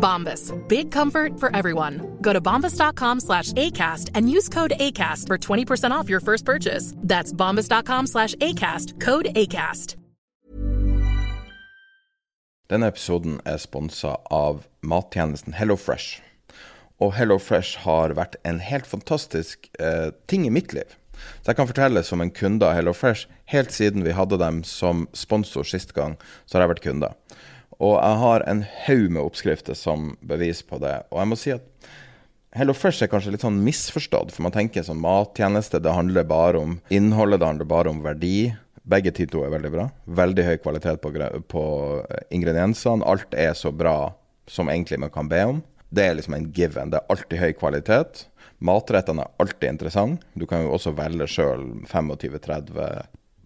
Bombas. Big comfort for everyone. Go to bombas.com slash ACAST and use code ACAST for 20% off your first purchase. That's bombas.com slash ACAST. Code ACAST. Denne episoden er sponsa av mattjenesten HelloFresh. Og HelloFresh har vært en helt fantastisk eh, ting i mitt liv. Så jeg kan fortelle som en kunde av HelloFresh, helt siden vi hadde dem som sponsor sist gang, så har jeg vært kunde. Og jeg har en haug med oppskrifter som bevis på det. Og jeg må si at HelloFresh er kanskje litt sånn misforstått, for man tenker sånn mattjeneste, det handler bare om innholdet, det handler bare om verdi. Begge de to er veldig bra. Veldig høy kvalitet på, på ingrediensene. Alt er så bra som egentlig man kan be om. Det er liksom en given. Det er alltid høy kvalitet. Matrettene er alltid interessante. Du kan jo også velge sjøl 25-30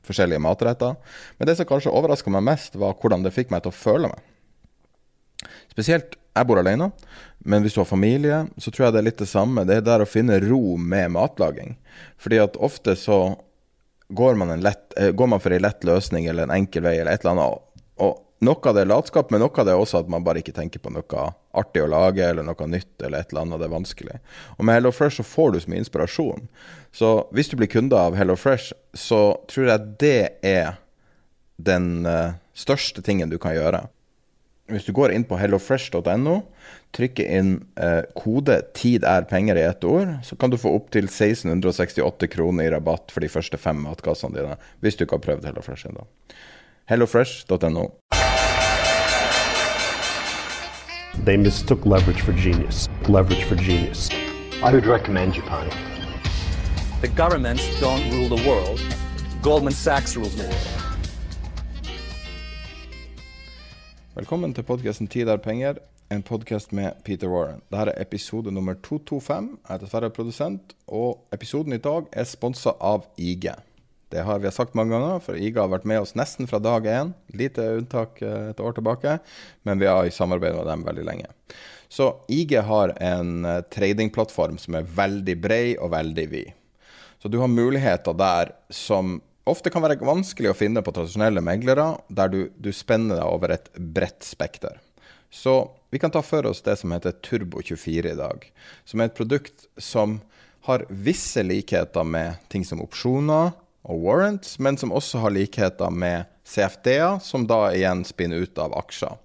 forskjellige matretter. Men det som kanskje overraska meg mest, var hvordan det fikk meg til å føle meg. Spesielt jeg bor alene, men hvis du har familie, så tror jeg det er litt det samme. Det er der å finne ro med matlaging. Fordi at ofte så går man, lett, eh, går man for en lett løsning eller en enkel vei eller et eller annet. Noe av det er latskap, men noe av det er også at man bare ikke tenker på noe artig å lage eller noe nytt eller et eller annet. Det er vanskelig. Og med HelloFresh så får du så mye inspirasjon. Så hvis du blir kunde av HelloFresh, så tror jeg det er den eh, største tingen du kan gjøre. Hvis du går inn på hellofresh.no, trykker inn eh, kode 'tid er penger' i ett ord, så kan du få opptil 1668 kroner i rabatt for de første fem matkassene dine, hvis du ikke har prøvd HelloFresh ennå. Hellofresh.no. They mistook leverage for genius. Leverage for genius. I would recommend Japan. The governments don't rule the world. Goldman Sachs rules the world. Velkommen til podkasten 'Tid er penger', en podkast med Peter Warren. Dette er episode nummer 225. Jeg heter Sverre, produsent, og episoden i dag er sponsa av IG. Det har vi sagt mange ganger, for IG har vært med oss nesten fra dag én. Lite unntak eh, et år tilbake, men vi har i samarbeid med dem veldig lenge. Så IG har en eh, tradingplattform som er veldig bred og veldig vid. Så du har muligheter der som ofte kan være vanskelig å finne på tradisjonelle meglere, der du, du spenner deg over et bredt spekter. Så vi kan ta for oss det som heter Turbo24 i dag, som er et produkt som har visse likheter med ting som opsjoner og warrants, men som også har likheter med CFD-er, som da igjen spinner ut av aksjer.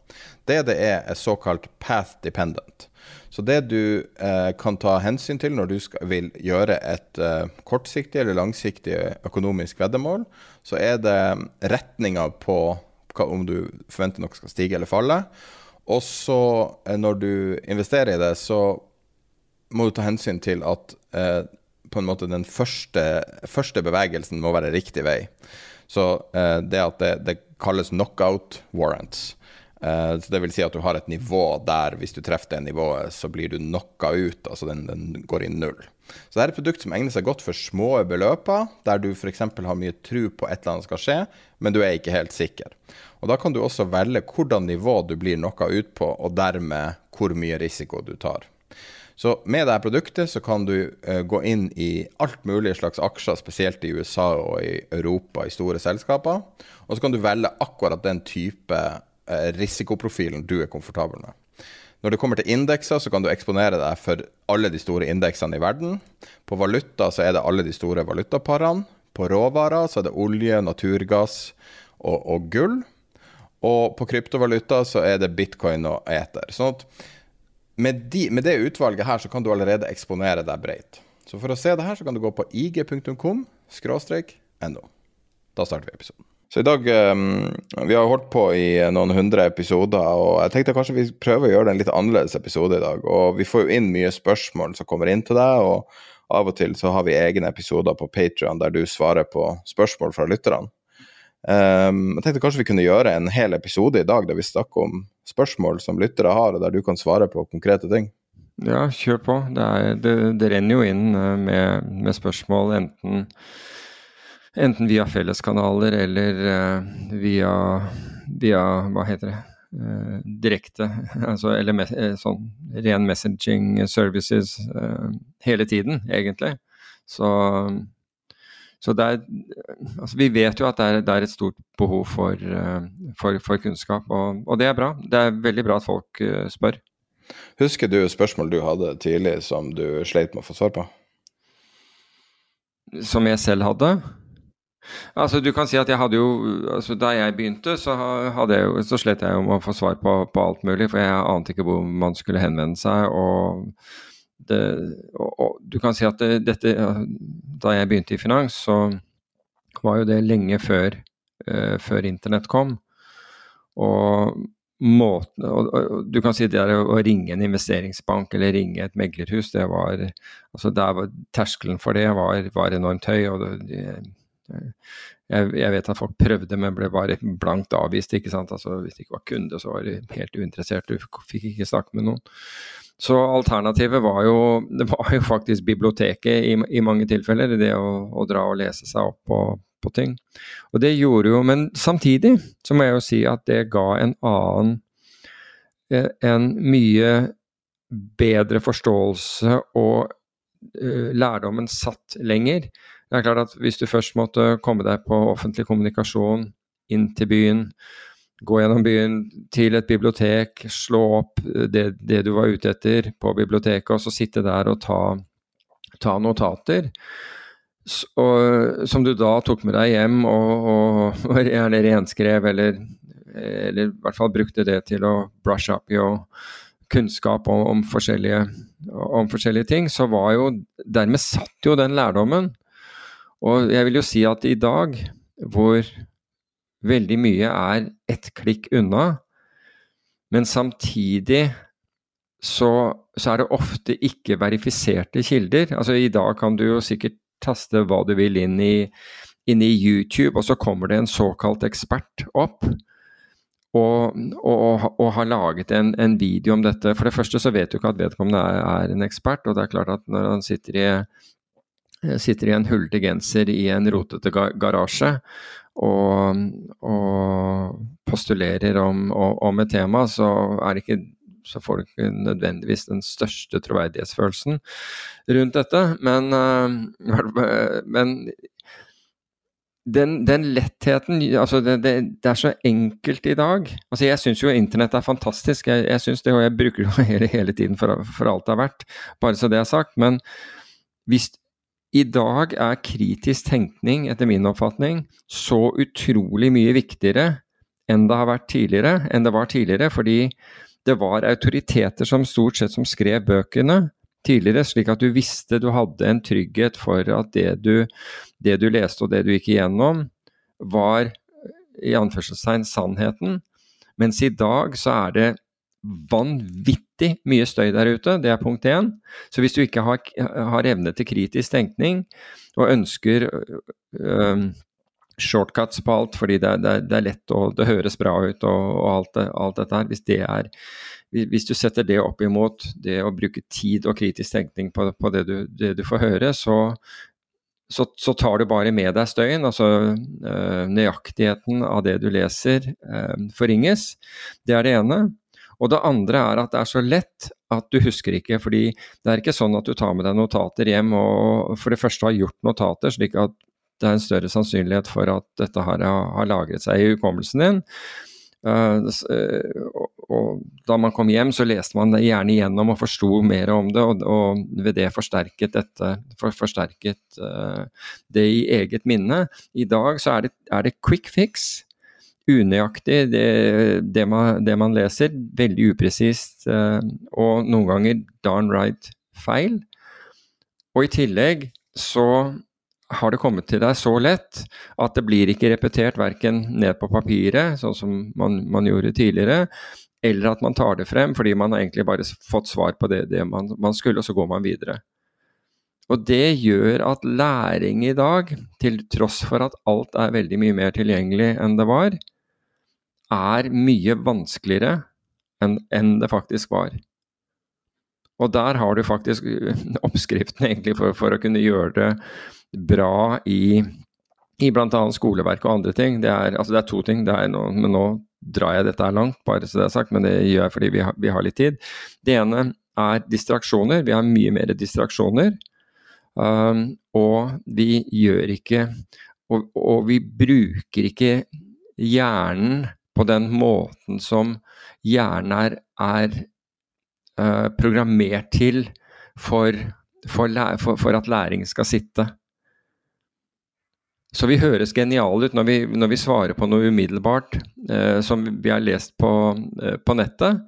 Det det er, er såkalt path dependent. Så det du eh, kan ta hensyn til når du skal, vil gjøre et eh, kortsiktig eller langsiktig økonomisk veddemål, så er det retninga på hva, om du forventer noe skal stige eller falle. Og så eh, når du investerer i det, så må du ta hensyn til at eh, på en måte den første, første bevegelsen må være riktig vei. Så eh, det at det, det kalles knockout warrants. Eh, så det vil si at du har et nivå der hvis du treffer det nivået, så blir du knocka ut. Altså den, den går i null. Så det er et produkt som egner seg godt for små beløper, der du f.eks. har mye tro på et eller annet skal skje, men du er ikke helt sikker. Og Da kan du også velge hvordan nivå du blir knocka ut på, og dermed hvor mye risiko du tar. Så med dette produktet så kan du uh, gå inn i alt mulig slags aksjer, spesielt i USA og i Europa, i store selskaper. Og så kan du velge akkurat den type uh, risikoprofilen du er komfortabel med. Når det kommer til indekser, så kan du eksponere deg for alle de store indeksene i verden. På valuta så er det alle de store valutaparene. På råvarer så er det olje, naturgass og, og gull. Og på kryptovaluta så er det bitcoin og eter. Sånn at med, de, med, det utvalget her så kan du allerede eksponere deg breit. Så for å se det her så kan du gå på ig.com no. Da starter vi episoden. Så i dag um, Vi har holdt på i noen hundre episoder, og jeg tenkte kanskje vi prøver å gjøre det en litt annerledes episode i dag. Og vi får jo inn mye spørsmål som kommer inn til deg, og av og til så har vi egne episoder på Patrion der du svarer på spørsmål fra lytterne. Um, jeg tenkte kanskje vi kunne gjøre en hel episode i dag der vi snakker om spørsmål som lyttere har, og der du kan svare på konkrete ting. Ja, kjør på. Det, er, det, det renner jo inn eh, med, med spørsmål enten Enten via felleskanaler eller uh, via, via Hva heter det? Uh, direkte. Altså, eller me eh, sånn ren messaging services uh, hele tiden, egentlig. Så, så er Altså, vi vet jo at det er, det er et stort behov for, for, for kunnskap, og, og, det er bra. Det er veldig bra at folk spør. Husker du spørsmål du hadde tidlig som du sleit med å få svar på? Som jeg selv hadde? Altså, du kan si at jeg hadde jo altså, Da jeg begynte, så, jeg, så slet jeg jo med å få svar på, på, alt mulig, for jeg ante ikke hvor man skulle henvende seg. og, det, og, og du kan si at det, dette Da jeg begynte i finans, så var jo det lenge før, uh, før internett kom. Og måten og, og, Du kan si det er å ringe en investeringsbank eller ringe et meglerhus, det var altså der var Terskelen for det var, var enormt høy. og det, jeg, jeg, vet at folk prøvde, men ble bare blankt avvist. ikke sant? Altså, Hvis det ikke var kunde, så var de helt uinteressert. Du fikk ikke snakke med noen. Så alternativet var jo, var jo faktisk biblioteket i, i mange tilfeller. Det å, å, dra og lese seg opp på, på, ting. Og det gjorde jo Men samtidig så må jeg jo si at det ga en annen eh, En mye bedre forståelse, og uh, lærdommen satt lenger. Det er klart at Hvis du først måtte komme deg på offentlig kommunikasjon inn til byen, gå gjennom byen til et bibliotek, slå opp det, det du var ute etter på biblioteket, og så sitte der og ta, ta notater, og, som du da tok med deg hjem og, og, og gjerne renskrev, eller, eller, i hvert fall brukte det til å brush up your kunnskap om, om, forskjellige, om forskjellige ting, så var jo Dermed satt jo den lærdommen. Og jeg vil jo si at i dag, hvor veldig mye er ett klikk unna, men samtidig så, så, er det ofte ikke verifiserte kilder. Altså I dag kan du jo sikkert taste hva du vil inn i, inn i YouTube, og så kommer det en såkalt ekspert opp. Og, og, og har laget en, en, video om dette. For det første så vet du ikke at vedkommende er, er en ekspert, og det er klart at når han sitter i sitter i en hullete genser i en rotete garasje og, og postulerer om, om, et tema, så, ikke, så, får du ikke nødvendigvis den største troverdighetsfølelsen rundt dette. Men, uh, men den, den, lettheten altså det, det, det, er så enkelt i dag. Altså jeg syns jo internett er fantastisk, jeg, jeg synes det, og jeg bruker det hele, hele tiden for, for, alt det har vært, bare så det er sagt. Men hvis, i dag er kritisk tenkning, etter min oppfatning, så utrolig mye viktigere enn det har vært tidligere, enn det var tidligere, fordi det var autoriteter som stort sett som skrev bøkene tidligere, slik at du visste du hadde en trygghet for at det du, det du leste og det du gikk igjennom, var i anførselstegn sannheten. Mens i dag så er det vanvittig mye støy der ute, det er punkt én. Så hvis du ikke har, har evne til kritisk tenkning og ønsker um, shortcuts på alt fordi det, det, det, er lett og det høres bra ut og, og alt, det, alt, dette her, hvis er hvis du setter det opp imot det å bruke tid og kritisk tenkning på, på det, du, det, du, får høre, så, så, så, tar du bare med deg støyen. Altså øh, nøyaktigheten av det du leser øh, forringes. Det er det ene. Og det andre er at det er så lett at du husker ikke, fordi det er ikke sånn at du tar med deg notater hjem og for det første har gjort notater, slik at det er en større sannsynlighet for at dette her har lagret seg i hukommelsen din. Uh, og da man kom hjem, så leste man det gjerne igjennom og forsto mer om det, og, ved det forsterket dette for, forsterket uh, det i eget minne. I dag så er det, er det quick fix unøyaktig, det, det, man, det, man, leser. Veldig upresist, eh, og noen ganger darn right feil. Og i tillegg så har det kommet til deg så lett at det blir ikke repetert verken ned på papiret, sånn som man, man, gjorde tidligere, eller at man tar det frem fordi man har egentlig bare fått svar på det, det man, man, skulle, og så går man videre. Og det gjør at læring i dag, til tross for at alt er veldig mye mer tilgjengelig enn det var, er mye vanskeligere enn, det faktisk var. Og der har du faktisk oppskriften egentlig for, for å kunne gjøre det bra i, i bl.a. skoleverk og andre ting. Det er, altså det er to ting. Er noe, men nå drar jeg dette her langt, bare så det er sagt, men det gjør jeg fordi vi har, vi har litt tid. Det ene er distraksjoner. Vi har mye mer distraksjoner. Um, og vi gjør ikke og, og, vi bruker ikke hjernen på den måten som hjernen er, er uh, programmert til for, for, for, at læring skal sitte. Så vi høres geniale ut når vi, når vi svarer på noe umiddelbart eh, som vi har lest på, eh, på, nettet.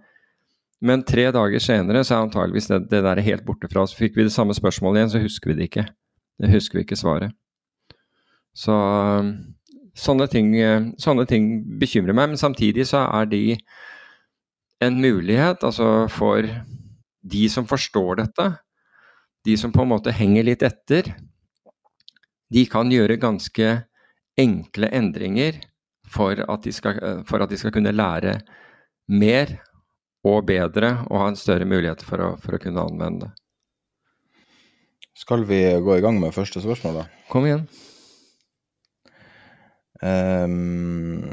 Men tre dager senere så er antageligvis det, det der helt borte fra oss. Fikk vi det samme spørsmålet igjen, så husker vi det ikke. Det husker vi ikke svaret. Så sånne ting, eh, sånne ting bekymrer meg. Men samtidig så er de en mulighet altså for de som forstår dette, de som på en måte henger litt etter, de kan gjøre ganske enkle endringer for at de skal, for at de skal kunne lære mer og bedre og ha en større mulighet for å, for å kunne anvende det. Skal vi gå i gang med første spørsmål, da? Kom igjen. Um,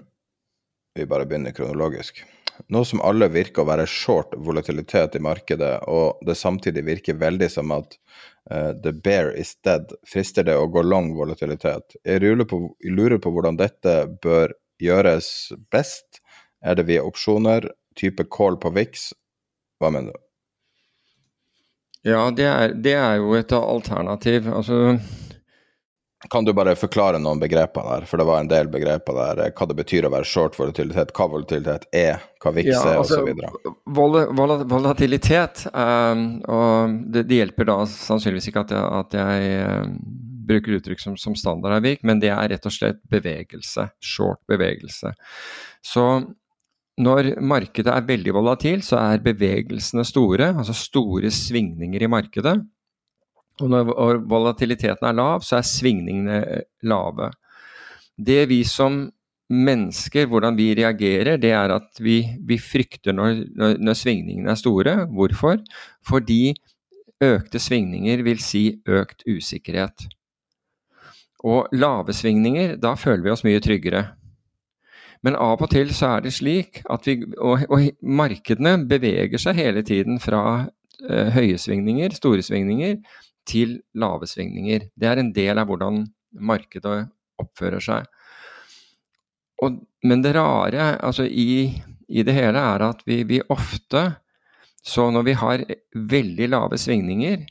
vi bare begynner kronologisk. Nå som alle virker å være short volatilitet i markedet, og det samtidig virker veldig som at uh, the bear is dead, frister det å gå long volatilitet. Jeg lurer på, jeg lurer på hvordan dette bør gjøres best. Er det via opsjoner, type call på VIX? Hva mener du? Ja, det er, det er jo et alternativ. Altså kan du bare forklare noen begreper der, for det var en del begreper der. Hva det betyr å være short volatilitet, hva volatilitet er, hva VIX ja, er altså, osv. Vol volatilitet, um, og det, det, hjelper da sannsynligvis ikke at jeg, at jeg um, bruker uttrykk som, som standard er VIK, men det er rett og slett bevegelse. Short bevegelse. Så når markedet er veldig volatilt, så er bevegelsene store, altså store svingninger i markedet. Og når volatiliteten er lav, så er svingningene eh, lave. Det vi som mennesker, hvordan vi reagerer, det er at vi, vi frykter når, når, når, svingningene er store. Hvorfor? Fordi økte svingninger vil si økt usikkerhet. Og lave svingninger, da føler vi oss mye tryggere. Men av og til så er det slik at vi Og, og markedene beveger seg hele tiden fra uh, høye svingninger, store svingninger, til lave svingninger. Det er en del av hvordan markedet oppfører seg. Og, men det rare altså i, i, det hele er at vi, vi ofte Så når vi har veldig lave svingninger,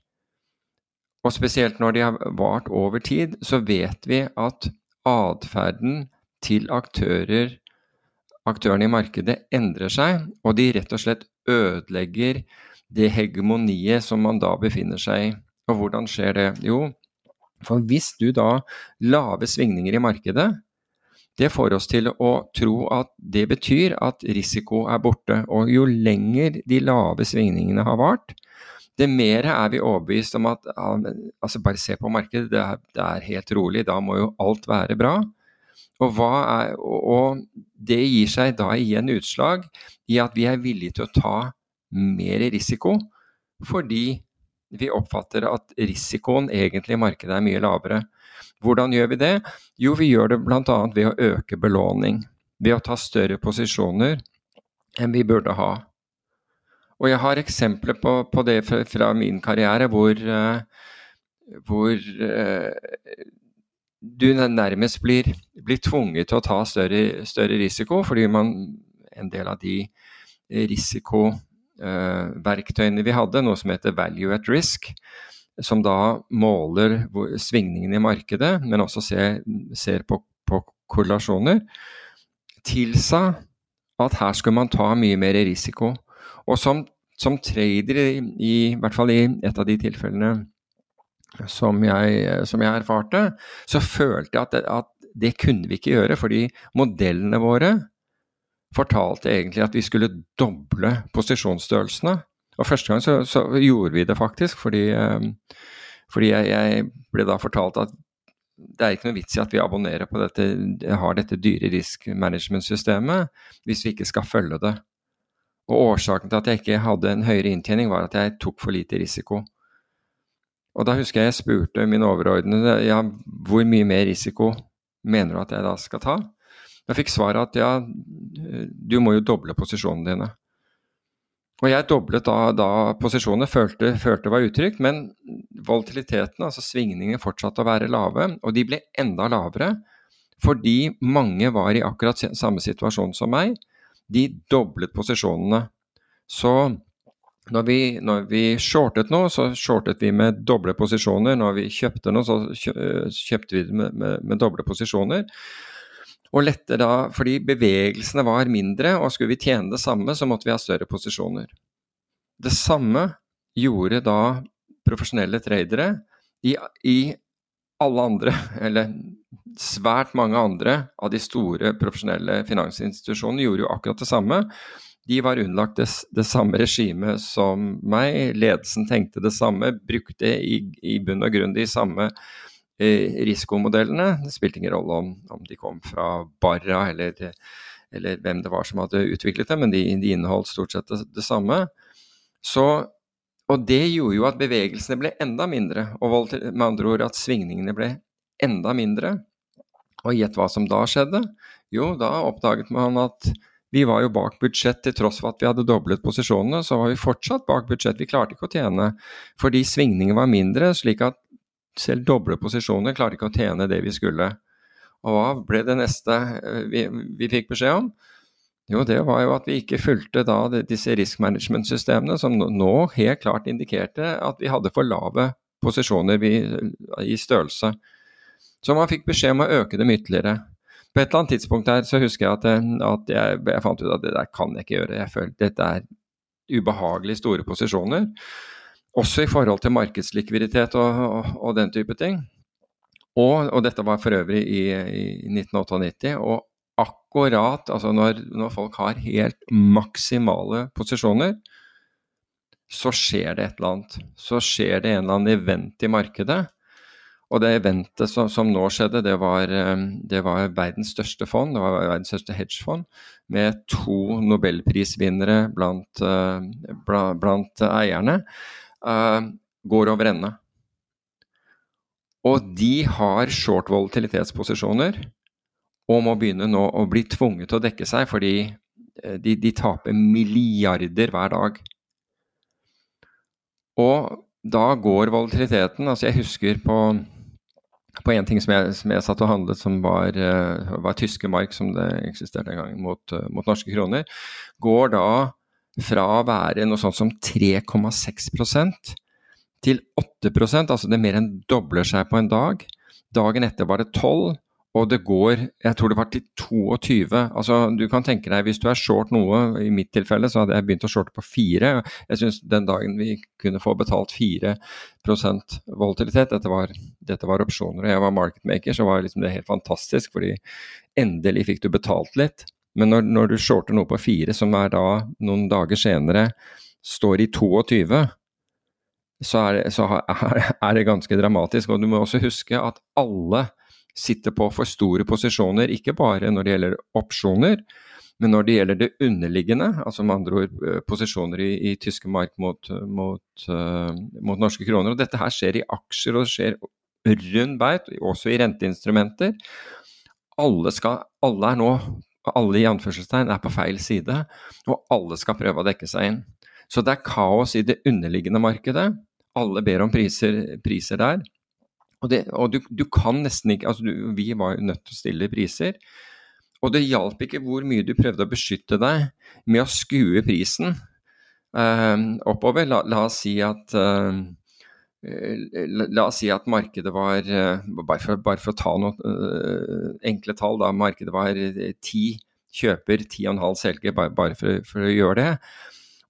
og spesielt når de har vart over tid, så vet vi at atferden til aktører, aktørene i markedet endrer seg, og de rett og slett ødelegger det hegemoniet som man da befinner seg i. Og hvordan skjer det? Jo, for hvis du da lave svingninger i markedet, det får oss til å tro at det betyr at risiko er borte. Og jo lenger de lave svingningene har vart, det mer er vi overbevist om at altså bare se på markedet, det er, det er, helt rolig, da må jo alt være bra. Og, er, og, det gir seg da igjen utslag i at vi er villige til å ta mer risiko fordi vi oppfatter at risikoen egentlig i markedet er mye lavere. Hvordan gjør vi det? Jo, vi gjør det bl.a. ved å øke belåning. Ved å ta større posisjoner enn vi burde ha. Og jeg har eksempler på, på det fra, fra, min karriere hvor, uh, hvor uh, du nærmest blir, blir, tvunget til å ta større, større risiko, fordi man, en del av de risiko Eh, verktøyene vi hadde, noe som heter Value at Risk, som da måler svingningene i markedet, men også ser, ser på, på korrelasjoner, tilsa at her skulle man ta mye mer risiko. Og som, som trader, i, i, hvert fall i et av de tilfellene som jeg, som jeg erfarte, så følte jeg at at det kunne vi ikke gjøre, fordi modellene våre fortalte egentlig at vi skulle doble posisjonsstørrelsene. Og første gang så, så gjorde vi det faktisk, fordi, um, fordi jeg, jeg, ble da fortalt at det er ikke noe vits i at vi abonnerer på dette, har dette dyre risk management-systemet hvis vi ikke skal følge det. Og årsaken til at jeg ikke hadde en høyere inntjening, var at jeg tok for lite risiko. Og da husker jeg jeg spurte min overordnede ja, hvor mye mer risiko mener du at jeg da skal ta? Jeg fikk svaret at ja, du må jo doble posisjonene dine. Og jeg doblet da, da posisjonene, følte, følte var utrygt, men volatiliteten, altså svingningene, fortsatte å være lave, og de ble enda lavere fordi mange var i akkurat samme situasjon som meg. De doblet posisjonene. Så når vi, når vi, shortet noe, så shortet vi med doble posisjoner. Når vi kjøpte noe, så kjøpte vi det med, med, med doble posisjoner. Og lette da, fordi bevegelsene var mindre, og skulle vi tjene det samme, så måtte vi ha større posisjoner. Det samme gjorde da profesjonelle tradere i, i alle andre, eller svært mange andre av de store profesjonelle finansinstitusjonene gjorde jo akkurat det samme. De var underlagt det, det samme regimet som meg, ledelsen tenkte det samme, brukte i, i bunn og grunn de samme risikomodellene. Det spilte ingen rolle om, om, de kom fra Barra eller, eller, hvem det var som hadde utviklet dem, men de, de inneholdt stort sett det, det samme. Så, og det gjorde jo at bevegelsene ble enda mindre, og med andre ord at svingningene ble enda mindre. Og gjett hva som da skjedde? Jo, da oppdaget man at vi var jo bak budsjett til tross for at vi hadde doblet posisjonene, så var vi fortsatt bak budsjett. Vi klarte ikke å tjene fordi svingningene var mindre, slik at selv doble posisjoner klarte ikke å tjene det vi skulle. Og hva ble det neste eh, vi, vi fikk beskjed om? Jo, det var jo at vi ikke fulgte da disse risk management-systemene, som nå helt klart indikerte at vi hadde for lave posisjoner i størrelse. Så man fikk beskjed om å øke dem ytterligere. På et eller annet tidspunkt her så husker jeg at, eh, at jeg, jeg, fant ut at det der kan jeg ikke gjøre. Jeg føler dette er ubehagelig store posisjoner. Også i forhold til markedslikviditet og, og, og den type ting. Og, og, dette var for øvrig i, i 1998. Og akkurat altså når, når, folk har helt maksimale posisjoner, så skjer det et eller annet. Så skjer det en eller annen event i markedet. Og det eventet som, som nå skjedde, det var, eh, det var, verdens største fond, det var verdens største hedgefond, med to nobelprisvinnere blant, blant, blant eierne går over ende. Og de har short volatilitetsposisjoner og må begynne nå å bli tvunget til å dekke seg fordi eh, de, de taper milliarder hver dag. Og da går volatiliteten Altså, jeg husker på, på en ting som jeg, som jeg, satt og handlet, som var, uh, var tyske mark, som det eksisterte en gang, mot, mot norske kroner, går da fra å være noe sånt som 3,6% til 8% altså det mer enn dobler seg på en dag. Dagen etter var det 12, og det går jeg tror det var til 22. Altså, du kan tenke deg, Hvis du er short noe, i mitt tilfelle så hadde jeg begynt å shorte på 4. Jeg syns den dagen vi kunne få betalt 4% volatilitet, dette var, dette var opsjoner og jeg var marketmaker, så var liksom det helt fantastisk. fordi endelig fikk du betalt litt. Men når, når, du shorter noe på fire, som er da noen dager senere står i 22, så er så er det ganske dramatisk. Og du må også huske at alle sitter på for store posisjoner, ikke bare når det gjelder opsjoner, men når det gjelder det underliggende, altså med andre ord eh, posisjoner i, i tyske mark mot, mot, uh, mot, norske kroner. Og dette her skjer i aksjer, og det skjer rund beit, også i renteinstrumenter. Alle, skal, alle er nå alle i anførselstegn er på feil side, og alle skal prøve å dekke seg inn. Så det er kaos i det underliggende markedet. Alle ber om priser, priser der. Og, det, og du, du, kan nesten ikke altså du, Vi var jo nødt til å stille priser. Og det hjalp ikke hvor mye du prøvde å beskytte deg med å skue prisen eh, oppover. La, la, oss si at uh, La oss si at markedet var, eh, bare for, bare for å ta noen uh, enkle tall, da, markedet var ti kjøper, ti og en halv selger, bare, bare for, for, å gjøre det.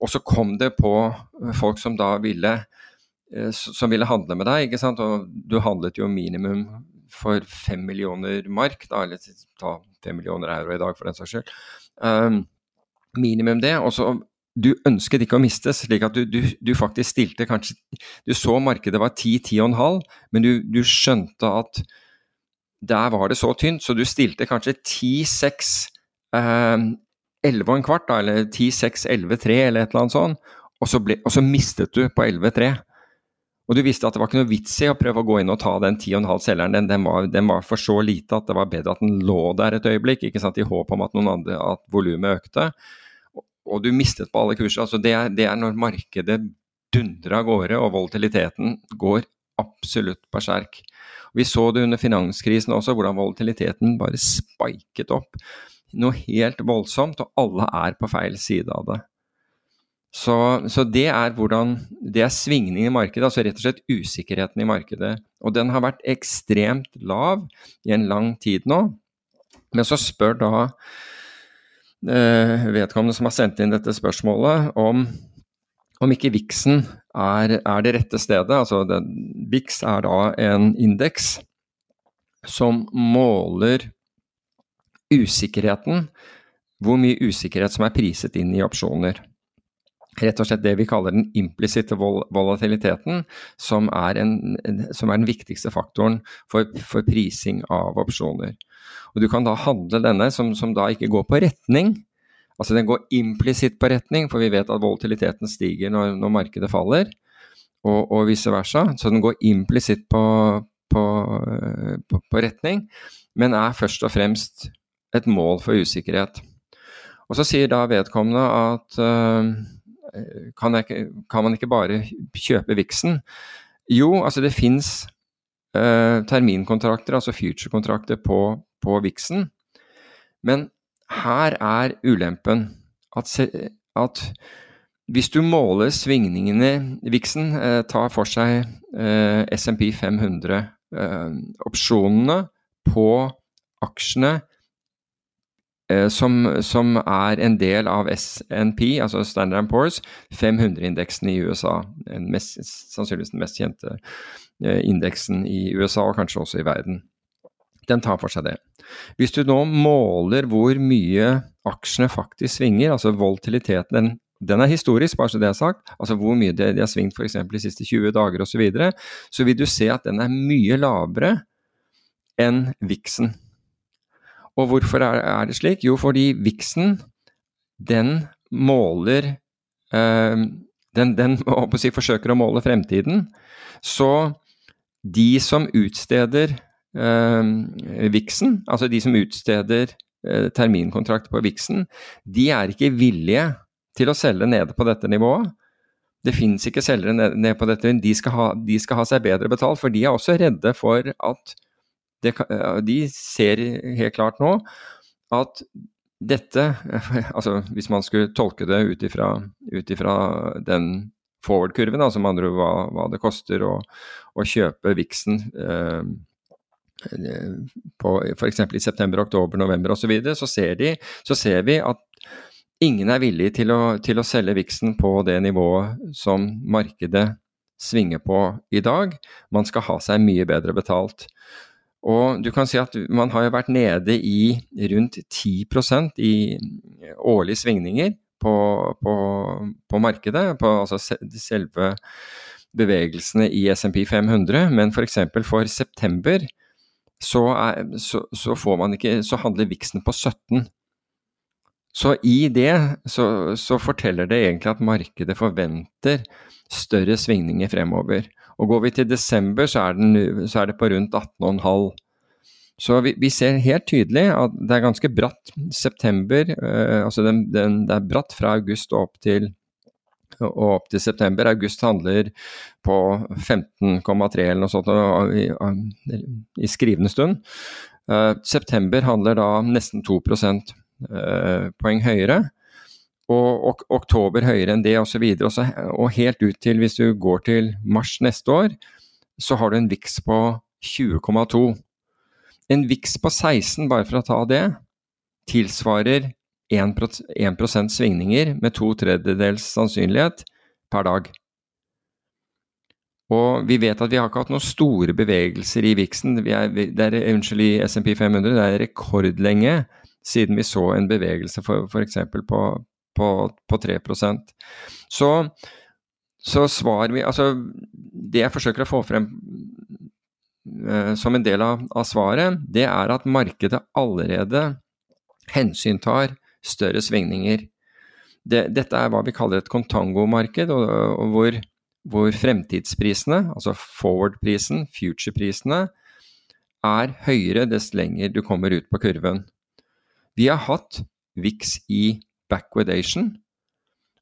Og så kom det på folk som da ville eh, som ville handle med deg, ikke sant. Og du handlet jo minimum for fem millioner mark, da, eller ta fem millioner euro i dag for den saks skyld. Um, minimum det. Og så du ønsket ikke å miste, slik at du, du, du, faktisk stilte kanskje Du så markedet var 10-10,5, men du, du, skjønte at der var det så tynt, så du stilte kanskje 10-6, eh, 11 og en kvart, da, eller 10-6, 11-3 eller et eller annet sånt, og så, ble, og så mistet du på 11-3. Og du visste at det var ikke noe vits i å prøve å gå inn og ta den 10,5 selgeren. Den, den, var, den, var, for så lite at det var bedre at den lå der et øyeblikk, ikke sant, i håp om at, noen andre, at volumet økte. Og, du mistet på alle kurser. Altså det, er, det er når markedet dundrer av gårde og volatiliteten går absolutt berserk. Vi så det under finanskrisen også, hvordan volatiliteten bare spiket opp. Noe helt voldsomt, og alle er på feil side av det. Så, så, det er hvordan Det er svingningen i markedet, altså rett og slett usikkerheten i markedet. Og den har vært ekstremt lav i en lang tid nå. Men så spør da vedkommende som har sendt inn dette spørsmålet, om, om ikke VIX-en er, er, det rette stedet. Altså det, VIX er da en indeks som måler usikkerheten, hvor mye usikkerhet som er priset inn i opsjoner rett og slett det vi kaller den implisitte volatiliteten, som er, en, som er den viktigste faktoren for, for, prising av opsjoner. Og Du kan da handle denne som, som da ikke går på retning. Altså Den går implisitt på retning, for vi vet at volatiliteten stiger når, når markedet faller, og, og vice versa. Så den går implisitt på, på, på, på retning, men er først og fremst et mål for usikkerhet. Og Så sier da vedkommende at uh, kan, jeg, kan, man ikke bare kjøpe viksen? Jo, altså det fins eh, terminkontrakter, altså future-kontrakter på, på viksen. Men her er ulempen at, at hvis du måler svingningene Vixen eh, tar for seg eh, SMP 500, eh, på aksjene Eh, som, som, er en del av SNP, altså Standard Poor's 500-indeksen i USA. Mest, sannsynligvis den mest kjente eh, indeksen i USA, og kanskje også i verden. Den tar for seg det. Hvis du nå måler hvor mye aksjene faktisk svinger, altså volatiliteten, den, den er historisk, bare så det er sagt, altså hvor mye de, har svingt f.eks. de siste 20 dager osv., så, videre, så vil du se at den er mye lavere enn VIX-en. Og hvorfor er, det slik? Jo, fordi viksen, den måler øh, Den, den å si, forsøker å måle fremtiden. Så de som utsteder øh, viksen, altså de som utsteder øh, terminkontrakt på viksen, de er ikke villige til å selge nede på dette nivået. Det finnes ikke selgere nede på dette, de de skal ha seg bedre betalt, for de er også redde for at det, de ser helt klart nå at dette, altså hvis man skulle tolke det ut ifra den forward-kurven, altså med andre hva, hva, det koster å, å kjøpe Vixen eh, f.eks. i september, oktober, november osv., så, videre, så, ser så ser vi at ingen er villig til å, til å selge Vixen på det nivået som markedet svinger på i dag. Man skal ha seg mye bedre betalt. Og du kan si at man har jo vært nede i rundt 10% i årlige svingninger på, på, på markedet, på altså selve bevegelsene i SMP 500, men f.eks. For, for september så, er, så, så, får man ikke, så handler viksen på 17. Så i det så, så forteller det egentlig at markedet forventer større svingninger fremover. Og går vi til desember, så er, den, så er det på rundt 18,5. Så vi, vi, ser helt tydelig at det er ganske bratt september. Eh, altså den, den, det er bratt fra august og opp til, og opp til september. August handler på 15,3 eller noe sånt i, i skrivende stund. Eh, september handler da nesten 2 eh, poeng høyere og, og, oktober høyere enn det osv. Og, så og helt ut til hvis du går til mars neste år, så har du en VIX på 20,2. En VIX på 16, bare for å ta det, tilsvarer 1, 1 svingninger med to tredjedels sannsynlighet per dag. Og vi vet at vi har ikke hatt noen store bevegelser i VIX-en. Det er, unnskyld, i SMP 500. Det er rekordlenge siden vi så en bevegelse f.eks. På, på, på 3 Så, så svar vi Altså, det jeg forsøker å få frem eh, som en del av, av, svaret, det er at markedet allerede hensyntar større svingninger. Det, dette er hva vi kaller et contango-marked, og, og hvor hvor fremtidsprisene, altså forward-prisen, future-prisene, er høyere dess lenger du kommer ut på kurven. Vi har hatt VIX i backwardation,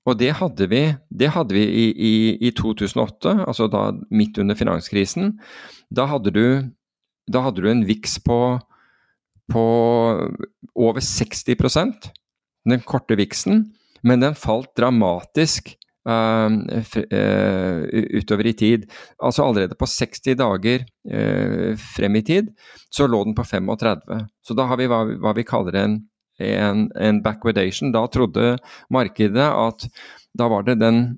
og det hadde vi, det hadde vi i, i, i, 2008, altså da midt under finanskrisen. Da hadde du, da hadde du en VIX på, på over 60 den korte VIX-en, men den falt dramatisk Uh, utover i tid. Altså allerede på 60 dager uh, frem i tid, så lå den på 35. Så da har vi hva, hva vi kaller en, en, en, backwardation. Da trodde markedet at da var det den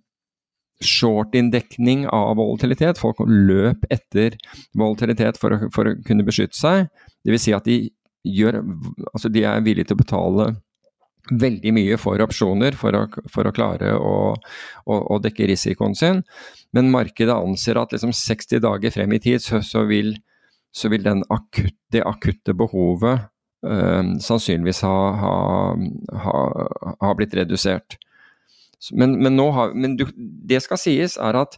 short-inndekning av volatilitet. Folk løp etter volatilitet for å, for å kunne beskytte seg. Dvs. Si at de, gjør, altså de er villige til å betale veldig mye for opsjoner for å, for å klare å, å, å, dekke risikoen sin. Men markedet anser at liksom 60 dager frem i tid så, så vil, så vil akutt, det akutte behovet øh, sannsynligvis ha, ha, ha, ha, blitt redusert. Men, men, men du, det skal sies er at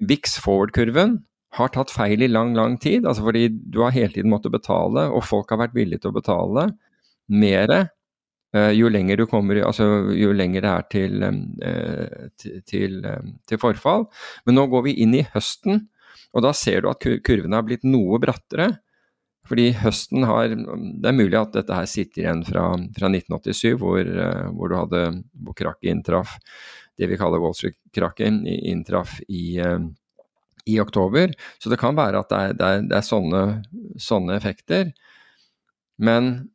VIX forward-kurven har tatt feil i lang, lang tid. altså Fordi du har hele tiden måttet betale, og folk har vært villige til å betale mer jo lenger du kommer, altså jo lenger det er til, til, til, til, forfall. Men nå går vi inn i høsten, og da ser du at kurvene har blitt noe brattere. Fordi høsten har Det er mulig at dette her sitter igjen fra, fra 1987, hvor, eh, hvor, du hadde hvor krakket inntraff. Det vi kaller Wall Street-krakken, inntraff i, i, oktober. Så det kan være at det er, det er, det er sånne, sånne effekter. Men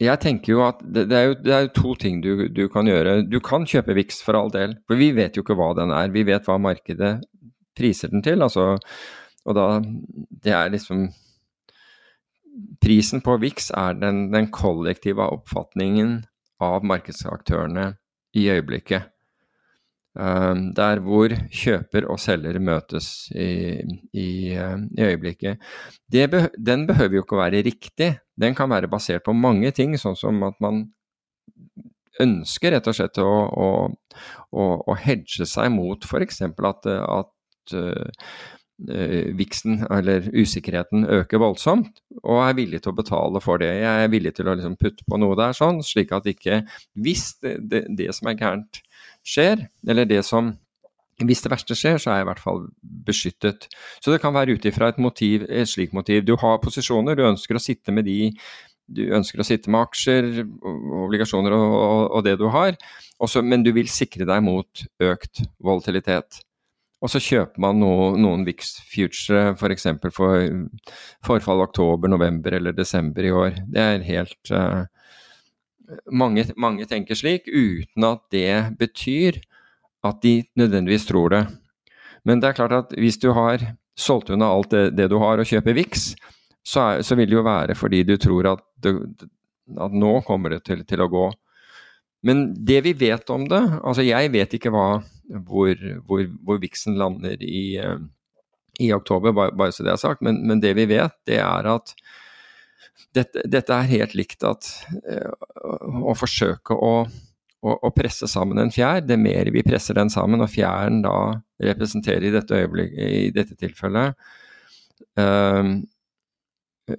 jeg tenker jo at det, det, er, jo, det er, to ting du, du, kan gjøre. Du kan kjøpe VIX for all del, for vi vet jo ikke hva den er. Vi vet hva markedet priser den til. Altså, og da Det er liksom Prisen på VIX er den, den kollektive oppfatningen av markedsaktørene i øyeblikket. Um, der hvor kjøper og selger møtes i, i, uh, i øyeblikket. Be den behøver jo ikke å være riktig, den kan være basert på mange ting, sånn som at man ønsker rett og slett å, å, å, å hedge seg mot f.eks. at, at uh, viksen, eller usikkerheten, øker voldsomt, og er villig til å betale for det. Jeg er villig til å liksom putte på noe der, sånn, slik at ikke Hvis det, det, det som er gærent skjer, eller det som hvis det verste skjer, så er jeg i hvert fall beskyttet. Så det kan være ut ifra et motiv, et slikt motiv. Du har posisjoner, du ønsker å sitte med de du ønsker å sitte med aksjer, obligasjoner og, og, og det du har, også, men du vil sikre deg mot økt volatilitet. Og så kjøper man no, noen VIX future f.eks. For, for forfall oktober, november eller desember i år. Det er helt uh, mange, mange tenker slik, uten at det betyr at de nødvendigvis tror det. Men det er klart at hvis du har solgt unna alt det, det du har og kjøper VIX, så, er, så, vil det jo være fordi du tror at, du, at nå kommer det til, til, å gå. Men det vi vet om det Altså jeg vet ikke hva, hvor, hvor, hvor VIX-en lander i, i oktober, bare, bare, så det er sagt, men, men, det vi vet, det er at dette, dette er helt likt at å, å forsøke å å, å, presse sammen en fjær. Det mer vi presser den sammen, og fjæren da representerer i dette, i dette tilfellet uh,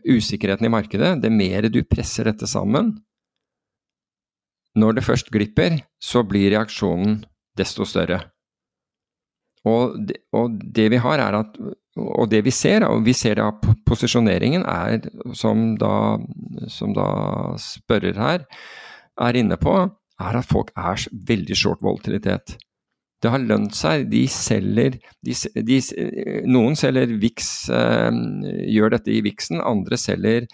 usikkerheten i markedet, det mer du presser dette sammen Når det først glipper, så blir reaksjonen desto større. Og det, og det vi har, er at og det vi ser, og vi ser da posisjoneringen, er, som da, som da spørrer her er inne på, er at folk er veldig short volatilitet. Det har lønt seg. De selger de, de, Noen selger VIX, øh, gjør dette i VIX-en, andre selger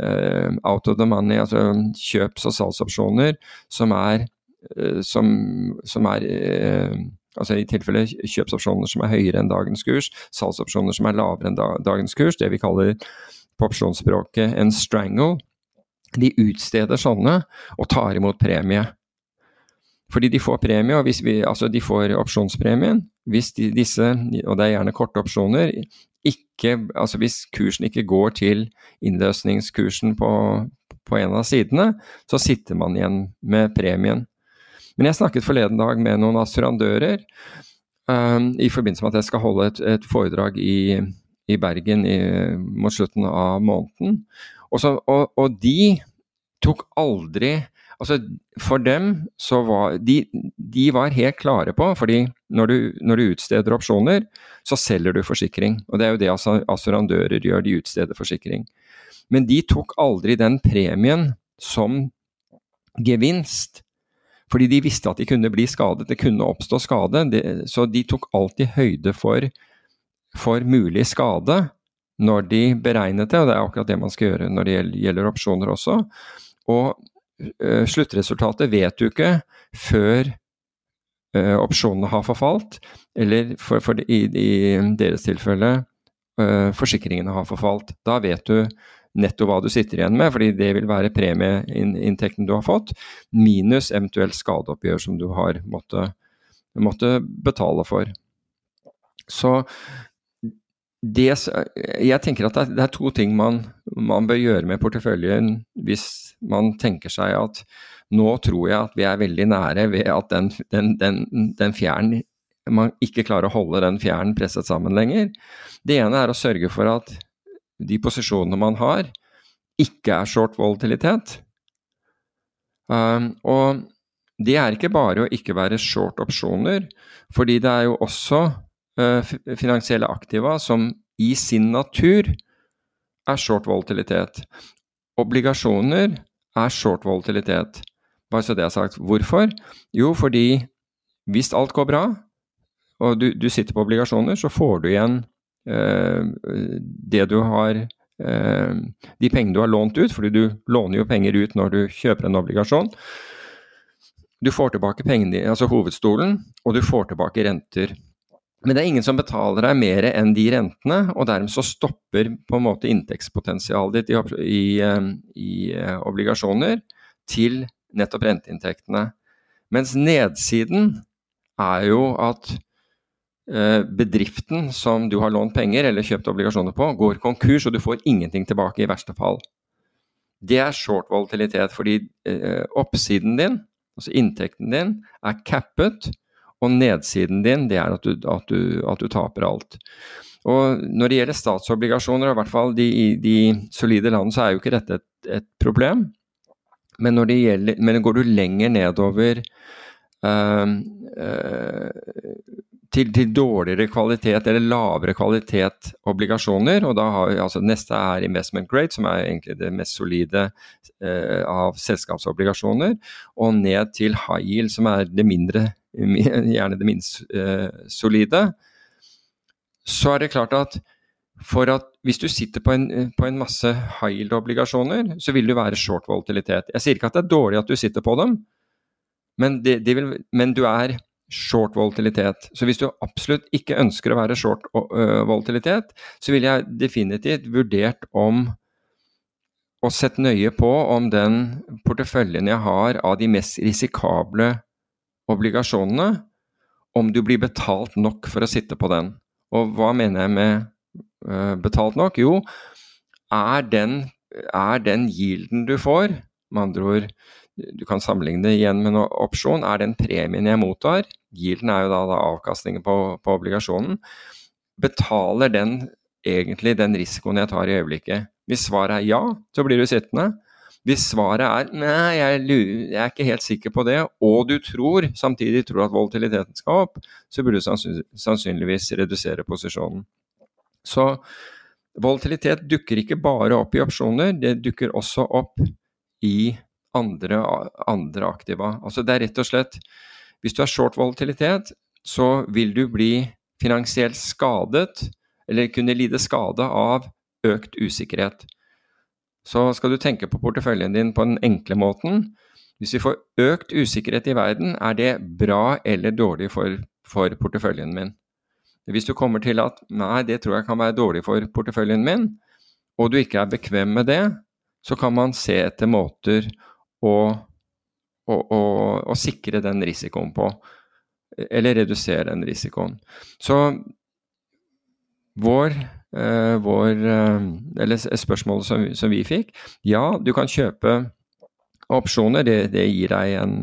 øh, out of the money, altså kjøps- og salgsopsjoner, som er, øh, som, som er altså i tilfelle kjøpsopsjoner som er høyere enn dagens kurs, salgsopsjoner som er lavere enn dagens kurs, det vi kaller på opsjonsspråket en strangle. De utsteder sånne og tar imot premie. Fordi de får premie, og hvis vi, altså de får opsjonspremien hvis de, disse, og det er gjerne korte opsjoner, ikke, altså hvis kursen ikke går til innløsningskursen på, på en av sidene, så sitter man igjen med premien. Men jeg snakket forleden dag med noen assurandører um, i forbindelse med at jeg skal holde et, et foredrag i, i Bergen i, mot slutten av måneden. Og, så, og, og de tok aldri Altså, for dem så var de, de var helt klare på, fordi når du, når du, utsteder opsjoner, så selger du forsikring. Og det er jo det assurandører gjør, de utsteder forsikring. Men de tok aldri den premien som gevinst. Fordi de visste at de kunne bli skadet, det kunne oppstå skade. De, så de tok alltid høyde for, for, mulig skade når de beregnet det, og det er akkurat det man skal gjøre når det gjelder, opsjoner også. Og ø, sluttresultatet vet du ikke før uh, opsjonene har forfalt, eller for, for i, i, deres tilfelle ø, forsikringene har forfalt. Da vet du netto hva du sitter igjen med, fordi det vil være premieinntekten du har fått, minus eventuelt skadeoppgjør som du har måttet, måtte betale for. Så det, jeg tenker at det er, to ting man, man, bør gjøre med porteføljen hvis man tenker seg at nå tror jeg at vi er veldig nære ved at den, den, den, den fjæren man ikke klarer å holde den fjæren presset sammen lenger. Det ene er å sørge for at de posisjonene man har, ikke er short volatilitet. Um, og det er ikke bare å ikke være short opsjoner, fordi det er jo også uh, finansielle aktiva som i sin natur er short volatilitet. Obligasjoner er short volatilitet. Bare så det er sagt. Hvorfor? Jo, fordi hvis alt går bra, og du, du sitter på obligasjoner, så får du igjen det du har eh, De pengene du har lånt ut, fordi du låner jo penger ut når du kjøper en obligasjon. Du får tilbake pengene, altså hovedstolen, og du får tilbake renter. Men det er ingen som betaler deg mer enn de rentene, og dermed så stopper på en måte inntektspotensialet ditt i, i, eh, i obligasjoner til nettopp renteinntektene. Mens nedsiden er jo at Eh, bedriften som du har lånt penger eller kjøpt obligasjoner på, går konkurs, og du får ingenting tilbake i verste fall. Det er short volatilitet, fordi eh, oppsiden din, altså inntekten din, er cappet, og nedsiden din det er at du, at du, at du taper alt. Og Når det gjelder statsobligasjoner, og i hvert fall de, de solide landene, så er jo ikke dette et, et problem. Men, når det gjelder, men går du lenger nedover øh, øh, til, til, dårligere kvalitet eller lavere kvalitet obligasjoner. og da har vi, altså Neste er investment grade, som er egentlig det mest solide eh, av selskapsobligasjoner. Og ned til high yield, som er det mindre, gjerne det minst eh, solide. Så er det klart at for at hvis du sitter på en, på en masse high yield-obligasjoner, så vil du være short volatilitet. Jeg sier ikke at det er dårlig at du sitter på dem, men, det, det vil, men du er short volatilitet. Så hvis du absolutt ikke ønsker å være short volatilitet, så ville jeg definitivt vurdert om og sett nøye på om den porteføljen jeg har av de mest risikable obligasjonene, om du blir betalt nok for å sitte på den. Og hva mener jeg med betalt nok? Jo, er den, er den yielden du får, med andre ord du kan sammenligne det igjen med en opsjon. Er den premien jeg mottar, gilden er jo da, da avkastningen på, på, obligasjonen, betaler den egentlig den risikoen jeg tar i øyeblikket? Hvis svaret er ja, så blir du sittende. Hvis svaret er nei, jeg, jeg, er ikke helt sikker på det, og du tror, samtidig tror at volatiliteten skal opp, så burde du sannsynligvis redusere posisjonen. Så volatilitet dukker ikke bare opp i opsjoner, det dukker også opp i andre, andre aktiva. Altså det er rett og slett Hvis du har short volatilitet, så vil du bli finansielt skadet, eller kunne lide skade av økt usikkerhet. Så skal du tenke på porteføljen din på den enkle måten. Hvis vi får økt usikkerhet i verden, er det bra eller dårlig for for porteføljen min. Hvis du kommer til at nei, det tror jeg kan være dårlig for porteføljen min, og du ikke er bekvem med det, så kan man se etter måter å, og, og, og sikre den risikoen på. Eller redusere den risikoen. Så vår, eh, vår eh, Eller spørsmålet som, som, vi fikk Ja, du kan kjøpe opsjoner. Det, det gir deg en,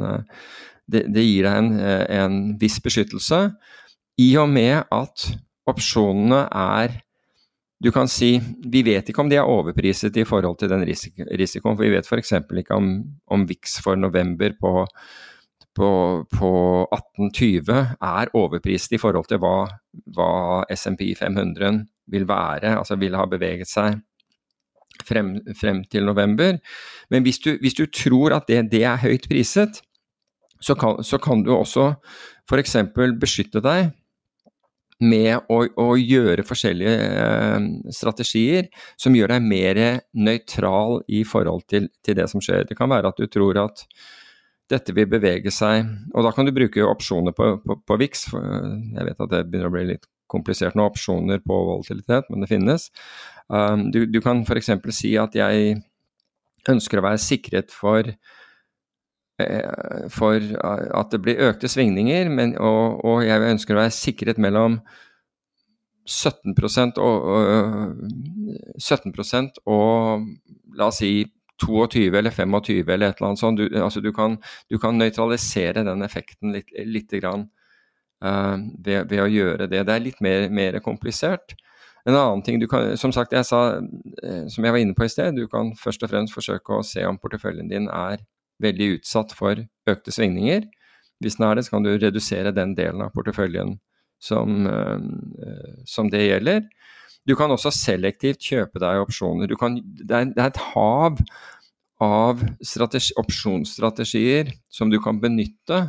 det, det gir deg en, en viss beskyttelse. I og med at opsjonene er du kan si vi vet ikke om de er overpriset i forhold til den risikoen. For vi vet f.eks. ikke om, om VIX for november på, på, på 1820 er overpriset i forhold til hva, hva SMP 500 vil være, altså vil ha beveget seg frem, frem til november. Men hvis du, hvis du tror at det, det, er høyt priset, så kan, så kan du også f.eks. beskytte deg med å, å gjøre forskjellige eh, strategier som gjør deg mer nøytral i forhold til, til, det som skjer. Det kan være at du tror at dette vil bevege seg, og da kan du bruke opsjoner på, på, på VIX. jeg vet at det begynner å bli litt komplisert nå, opsjoner på volatilitet, men det finnes. Um, du, du kan f.eks. si at jeg ønsker å være sikret for Eh, for at det blir økte svingninger, men, og, og, jeg ønsker å være sikret mellom 17 og, og, 17% og la oss si 22 eller 25 eller et eller annet sånt. Du, altså du, kan, du kan nøytralisere den effekten litt, litt grann, uh, ved, ved, å gjøre det. Det er litt mer, mer, komplisert. En annen ting du kan, Som sagt, jeg sa, eh, som jeg var inne på i sted, du kan først og fremst forsøke å se om porteføljen din er veldig utsatt for økte svingninger. Hvis den er det, så kan du redusere den delen av porteføljen som, eh, som det gjelder. Du kan også selektivt kjøpe deg opsjoner. Kan, det, er, det, er, et hav av opsjonsstrategier som du kan benytte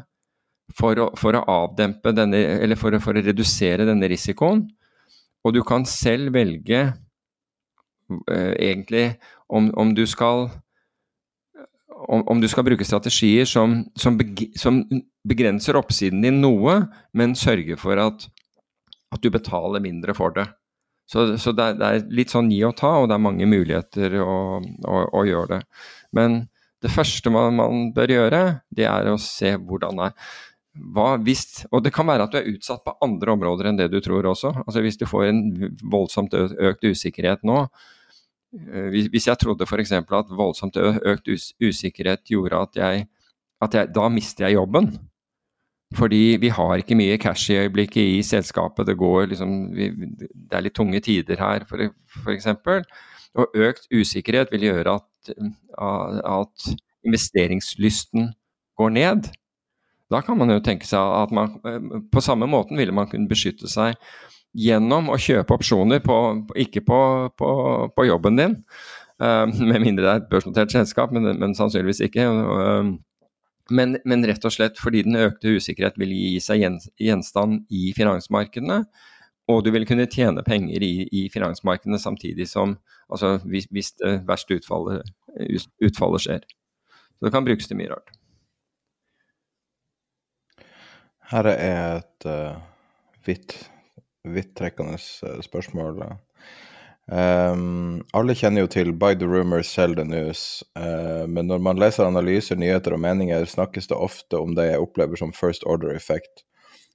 for å, for å avdempe denne, eller for å, for å, redusere denne risikoen. Og du kan selv velge uh, egentlig om, om, du skal om, om, du skal bruke strategier som, som, som, begrenser oppsiden din noe, men sørger for at, at du betaler mindre for det. Så, så det, er, det, er, litt sånn gi og ta, og det er mange muligheter å, å, å gjøre det. Men det første man, man, bør gjøre, det er å se hvordan det er. Hva, hvis, og det kan være at du er utsatt på andre områder enn det du tror også. Altså Hvis du får en voldsomt økt usikkerhet nå, hvis jeg trodde f.eks. at voldsomt økt usikkerhet gjorde at jeg, at jeg Da mister jeg jobben. Fordi vi har ikke mye cash i øyeblikket i selskapet. Det går liksom Det er litt tunge tider her, f.eks. Og økt usikkerhet vil gjøre at, at investeringslysten går ned. Da kan man jo tenke seg at man eh, på samme måten ville man kunne beskytte seg gjennom å kjøpe opsjoner, på, ikke på, på, på, jobben din, uh, med mindre det er et børsnotert selskap, men, men sannsynligvis ikke. Uh, men, men, rett og slett fordi den økte usikkerhet vil gi seg gjenstand i finansmarkedene, og du vil kunne tjene penger i, i finansmarkedene samtidig som altså hvis, hvis det verste utfallet, utfallet, skjer. Så det kan brukes til mye rart. Her er et uh, hvitt vidtrekkende eh, spørsmål. Um, alle kjenner jo til 'by the rumors, sell the news', uh, men når man leser analyser, nyheter og meninger, snakkes det ofte om det jeg opplever som first order effect.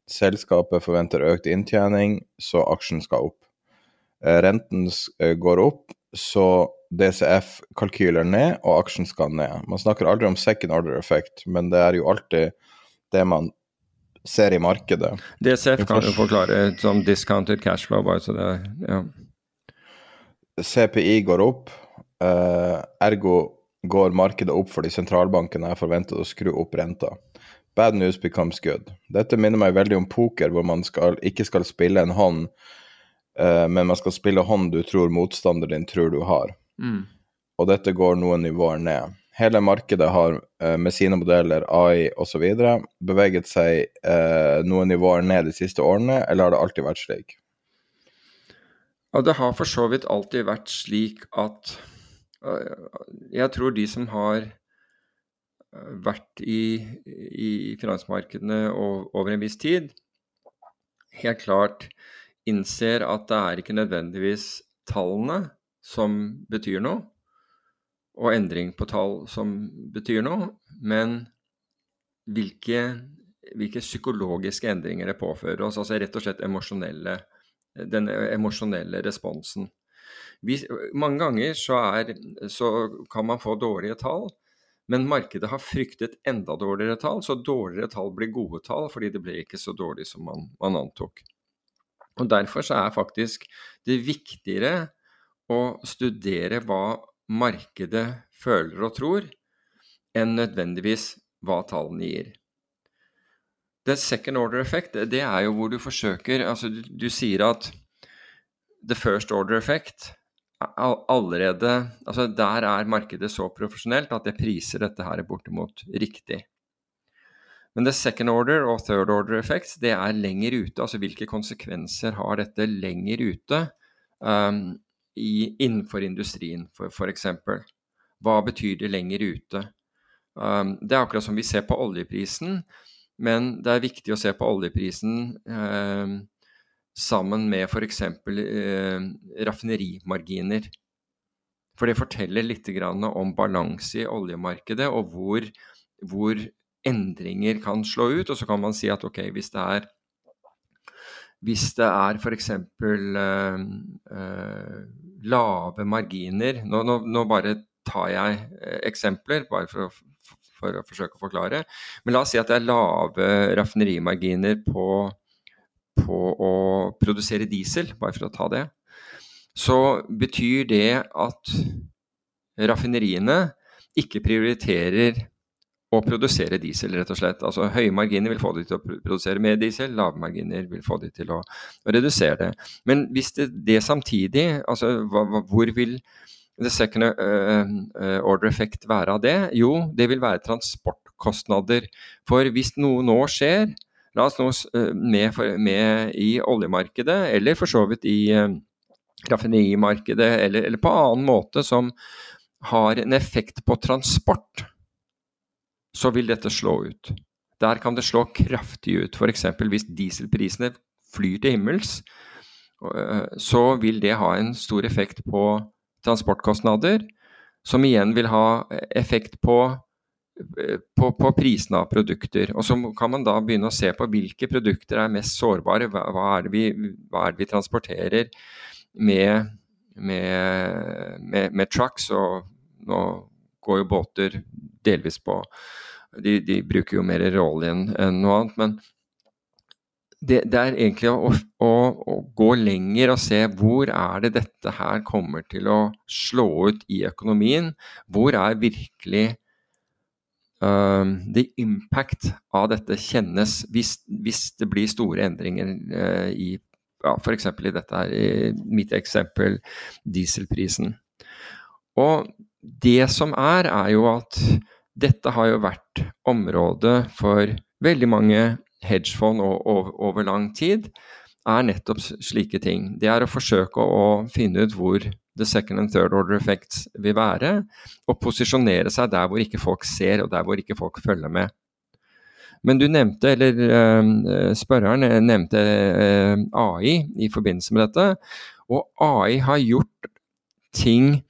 Selskapet forventer økt inntjening, så aksjen skal opp. Uh, renten uh, går opp, så DCF-kalkyler ned, og aksjen skal ned. Man snakker aldri om second order effect, men det er jo alltid det man ser i markedet. DCF kan du forklare som discounted cashflow, bare så det ja. CPI går opp, uh, ergo går markedet opp fordi sentralbankene er forventet å skru opp renta. Bad news becomes good. Dette minner meg veldig om poker, hvor man skal, ikke skal spille en hånd, uh, men man skal spille hånd du tror motstanderen din tror du har. Mm. Og dette går noen nivåer ned hele markedet har eh, med sine modeller, AI osv. beveget seg eh, noen nivåer ned de siste årene, eller har det alltid vært slik? Ja, Det har for så vidt alltid vært slik at uh, Jeg tror de som har vært i, i finansmarkedene over en viss tid, helt klart innser at det er ikke nødvendigvis tallene som betyr noe, og endring på tall som betyr noe, men hvilke, hvilke psykologiske endringer det påfører oss. Altså rett og slett emosjonelle, den emosjonelle responsen. Vi, mange ganger så, er, så kan man få dårlige tall, men markedet har fryktet enda dårligere tall, så dårligere tall blir gode tall fordi det ble ikke så dårlig som man, man antok. Og Derfor så er faktisk det viktigere å studere hva markedet føler og tror, enn nødvendigvis hva tallene gir. The second order effect, det er jo hvor du forsøker Altså, du, du sier at the first order effect allerede Altså, der er markedet så profesjonelt at det priser dette her bortimot riktig. Men the second order og third order effects, det er lenger ute. Altså hvilke konsekvenser har dette lenger ute um, i, innenfor industrien, f.eks. Hva betyr det lenger ute? Um, det er akkurat som vi ser på oljeprisen, men det er viktig å se på oljeprisen um, sammen med f.eks. Uh, raffinerimarginer. For det forteller litt om balanse i oljemarkedet, og hvor, hvor, endringer kan slå ut. Og så kan man si at ok, hvis det er hvis det er f.eks. Uh, uh, lave marginer nå, nå, nå, bare tar jeg uh, eksempler, bare for å, for å, forsøke å forklare. Men la oss si at det er lave raffinerimarginer på, på å produsere diesel, bare for å ta det. Så betyr det at raffineriene ikke prioriterer å produsere diesel, rett og slett. Altså Høye marginer vil få de til å produsere mer diesel, lave marginer vil få de til å, å redusere det. Men hvis det, det samtidig, altså hva, hvor vil the second uh, uh, order effect være av det? Jo, det vil være transportkostnader. For hvis noe nå skjer, la oss nå uh, med, med, i oljemarkedet, eller for så vidt i uh, raffinerimarkedet, eller, eller på annen måte som har en effekt på transport, så vil dette slå ut. Der kan det slå kraftig ut. F.eks. hvis dieselprisene flyr til himmels, øh, så vil det ha en stor effekt på transportkostnader, som igjen vil ha effekt på, øh, på, på prisene av produkter. Og så kan man da begynne å se på hvilke produkter er mest sårbare. Hva, er, det vi, er det vi transporterer med, med, med, med trucks? Og nå går jo båter delvis på de, de, bruker jo mer råolje enn noe annet. Men det, det er egentlig å, å, å, gå lenger og se hvor er det dette her kommer til å slå ut i økonomien. Hvor er virkelig uh, the impact av dette kjennes hvis, hvis det blir store endringer uh, i ja, f.eks. i dette her, i mitt eksempel dieselprisen. Og det som er, er jo at dette har jo vært området for veldig mange hedgefond over lang tid, er nettopp slike ting. Det er å forsøke å finne ut hvor the second and third order effects vil være, og posisjonere seg der hvor ikke folk ser, og der hvor ikke folk følger med. Men du nevnte, eller uh, spørreren nevnte uh, eh, AI i forbindelse med dette. Og AI har gjort ting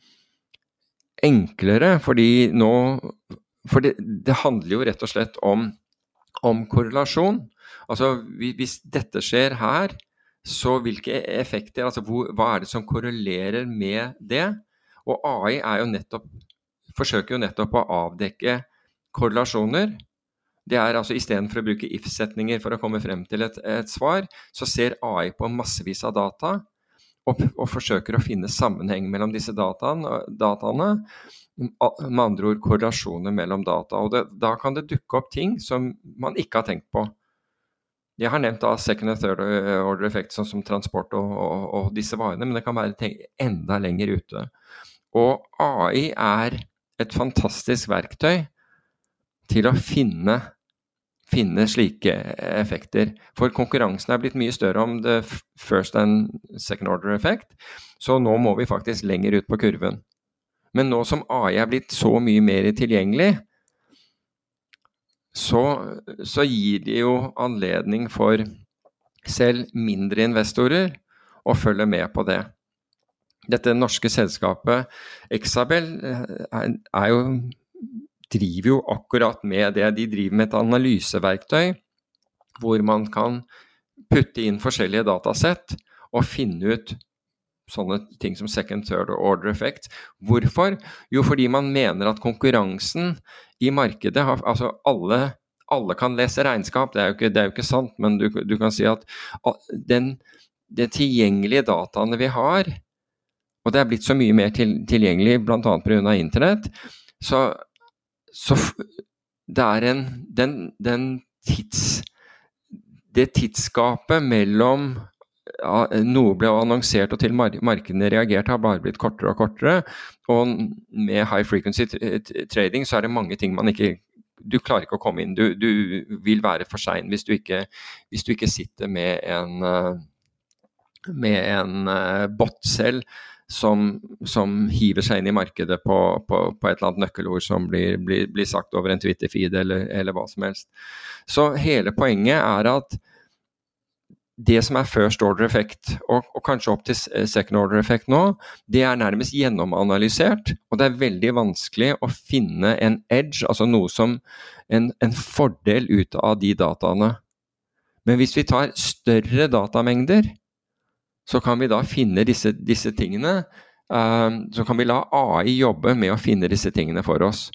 enklere, fordi nå for det, det, handler jo rett og slett om, om korrelasjon. Altså hvis dette skjer her, så hvilke effekter altså hvor, Hva er det som korrelerer med det? Og AI er jo nettopp, forsøker jo nettopp å avdekke korrelasjoner. Det er altså Istedenfor å bruke if-setninger for å komme frem til et, et, svar, så ser AI på massevis av data og, og forsøker å finne sammenheng mellom disse dataene, dataene med andre ord korrelasjoner mellom data. og det, Da kan det dukke opp ting som man ikke har tenkt på. Jeg har nevnt da second and third order effect, sånn som transport og, og, og disse varene, men det kan være enda lenger ute. Og AI er et fantastisk verktøy til å finne, finne slike effekter. For konkurransen er blitt mye større om the first and second order effect, så nå må vi faktisk lenger ut på kurven. Men nå som AI er blitt så mye mer tilgjengelig, så, så gir det jo anledning for selv mindre investorer å følge med på det. Dette norske selskapet Exabel er, er jo, driver jo akkurat med det. De driver med et analyseverktøy hvor man kan putte inn forskjellige datasett og finne ut sånne ting som second, third order effect. Hvorfor? Jo, fordi man mener at konkurransen i markedet har Altså alle, alle kan lese regnskap, det er jo ikke, er jo ikke sant, men du, du, kan si at den, de tilgjengelige dataene vi har, og det er blitt så mye mer til, tilgjengelig bl.a. pga. internett, så, så det er en den, den tids det tidsgapet mellom noe ble annonsert og til markedene reagerte, har bare blitt kortere og kortere. Og med high frequency trading så er det mange ting man ikke Du klarer ikke å komme inn. Du, du vil være for sein hvis, hvis, du ikke sitter med en, eh, med en eh, bot selv som, som, hiver seg inn i markedet på, på, på, et eller annet nøkkelord som blir, blir, blir sagt over en Twitter-feed eller, eller, hva som helst. Så hele poenget er at det som er first order effect, og, og, kanskje opp til eh, second order effect nå, det er nærmest gjennomanalysert. Og det er veldig vanskelig å finne en edge, altså noe som en, en fordel ut av de dataene. Men hvis vi tar større datamengder, så kan vi da finne disse, disse tingene. Uh, så kan vi la AI jobbe med å finne disse tingene for oss.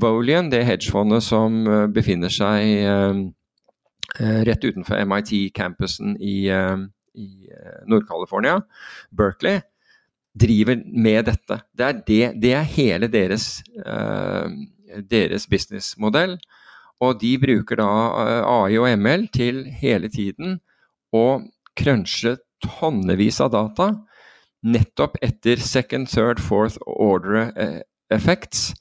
Volian, det hedgefondet som uh, befinner seg Eh, rett utenfor MIT-campusen i, eh, i eh, Nord-California, Berkeley, driver med dette. Det er, det, det er hele deres, deres businessmodell. Og de bruker da AI og ML til hele tiden å crunche tonnevis av data nettopp etter second, third, fourth order effects.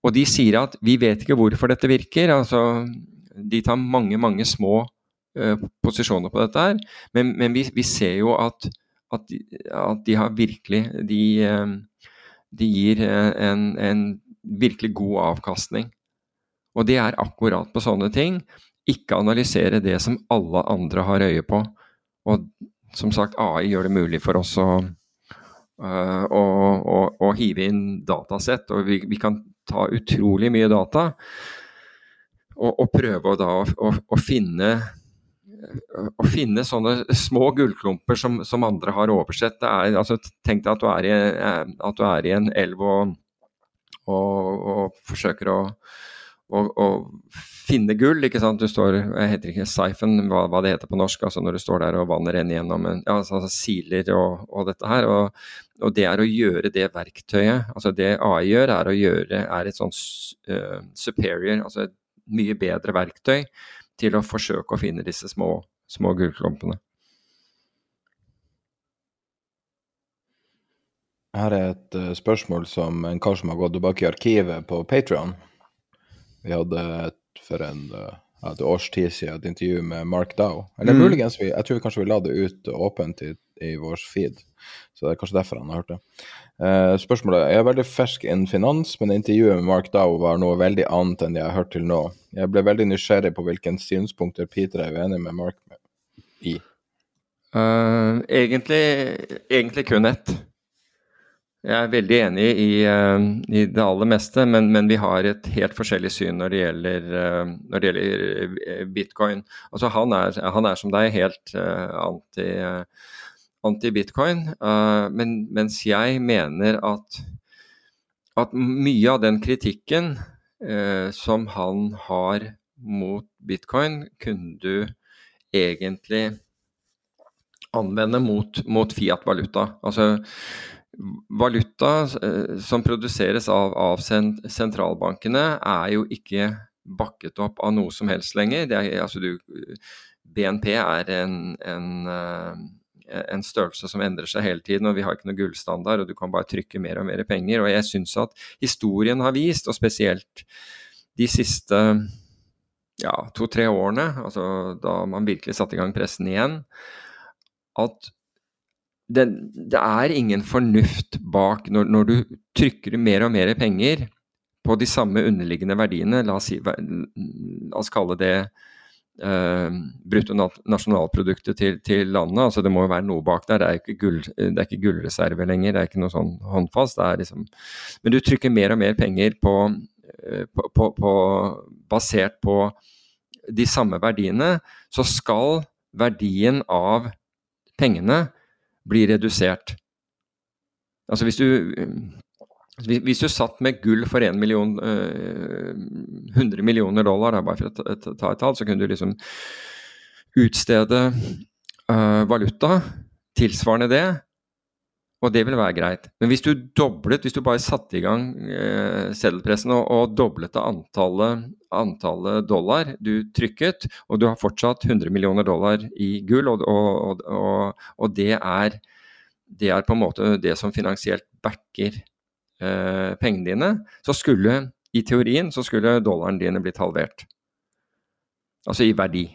Og de sier at vi vet ikke hvorfor dette virker. altså de tar mange, mange små uh, posisjoner på dette her. Men, men vi, vi, ser jo at, at, de, at, de, har virkelig De, uh, de gir eh, en, en, virkelig god avkastning. Og det er akkurat på sånne ting. Ikke analysere det som alle andre har øye på. Og som sagt, AI gjør det mulig for oss å, uh, å, å, å hive inn datasett. Og vi, vi kan ta utrolig mye data og, og prøve å, å, å, finne, å, finne sånne små gullklumper som, som andre har oversett. Er, altså, tenk deg at du er i, at du er i en elv og, og forsøker å, finne gull. ikke sant? Du står, jeg heter ikke siphon, hva, hva, det heter på norsk, altså når du står der og vannet renner gjennom ja, altså, siler og, og, dette her. Og, og, det er å gjøre det verktøyet, altså det AI gjør, er å gjøre, er et sånn uh, superior, altså et mye bedre verktøy til å forsøke å finne disse små, små gullklumpene. Her er et uh, spørsmål som en kar som har gått tilbake i arkivet på Patrion. Vi hadde et, for en, uh, et års tid siden et intervju med Mark Dow. Eller mm. muligens vi, jeg tror vi kanskje vi la det ut åpent i, i vår feed. Så det er kanskje derfor han har hørt det. Uh, spørsmålet Jeg er veldig fersk innen finans, men intervjuet med Mark Dow var noe veldig annet enn jeg har hørt til nå. Jeg ble veldig nysgjerrig på hvilke synspunkter Peter er uenig med Mark i. Uh, egentlig, egentlig, kun ett. Jeg er veldig enig i, uh, i det aller meste, men, men, vi har et helt forskjellig syn når det gjelder, når det gjelder bitcoin. Altså han er, han er, som deg helt anti anti-bitcoin, anti men, mens jeg mener at, at, mye av den kritikken som han har mot bitcoin, kunne du egentlig anvende mot, mot Fiat-valuta. Altså valuta uh, som produseres av, av sentralbankene, er jo ikke bakket opp av noe som helst lenger. Er, altså du, BNP er en, en en størrelse som endrer seg hele tiden, og vi har ikke noe gullstandard, og du kan bare trykke mer og mer penger. Og jeg syns at historien har vist, og spesielt de siste ja, to-tre årene, altså da man virkelig satte i gang pressen igjen, at det, det er ingen fornuft bak når, når, du trykker mer og mer penger på de samme underliggende verdiene, la oss, si, la oss kalle det eh, bruttonasjonalproduktet til, til landet. altså Det må jo være noe bak der. Det er ikke, gull, det er ikke gullreserve lenger, det er ikke noe sånn håndfast. liksom, Men du trykker mer og mer penger på, eh, på, på, på basert på de samme verdiene, så skal verdien av pengene bli redusert. Altså hvis du hvis du satt med gull for 1 million, 100 millioner dollar, bare for å ta et tall, så kunne du liksom utstede valuta tilsvarende det, og det ville være greit. Men hvis du doblet, hvis du bare satte i gang eh, seddelpressen og, og doblet antallet, antallet, dollar du trykket, og du har fortsatt 100 millioner dollar i gull, og, og, og det, er, det, er, på en måte det som finansielt backer eh, pengene dine, så skulle i teorien så skulle dollaren dine blitt halvert. Altså i verdi.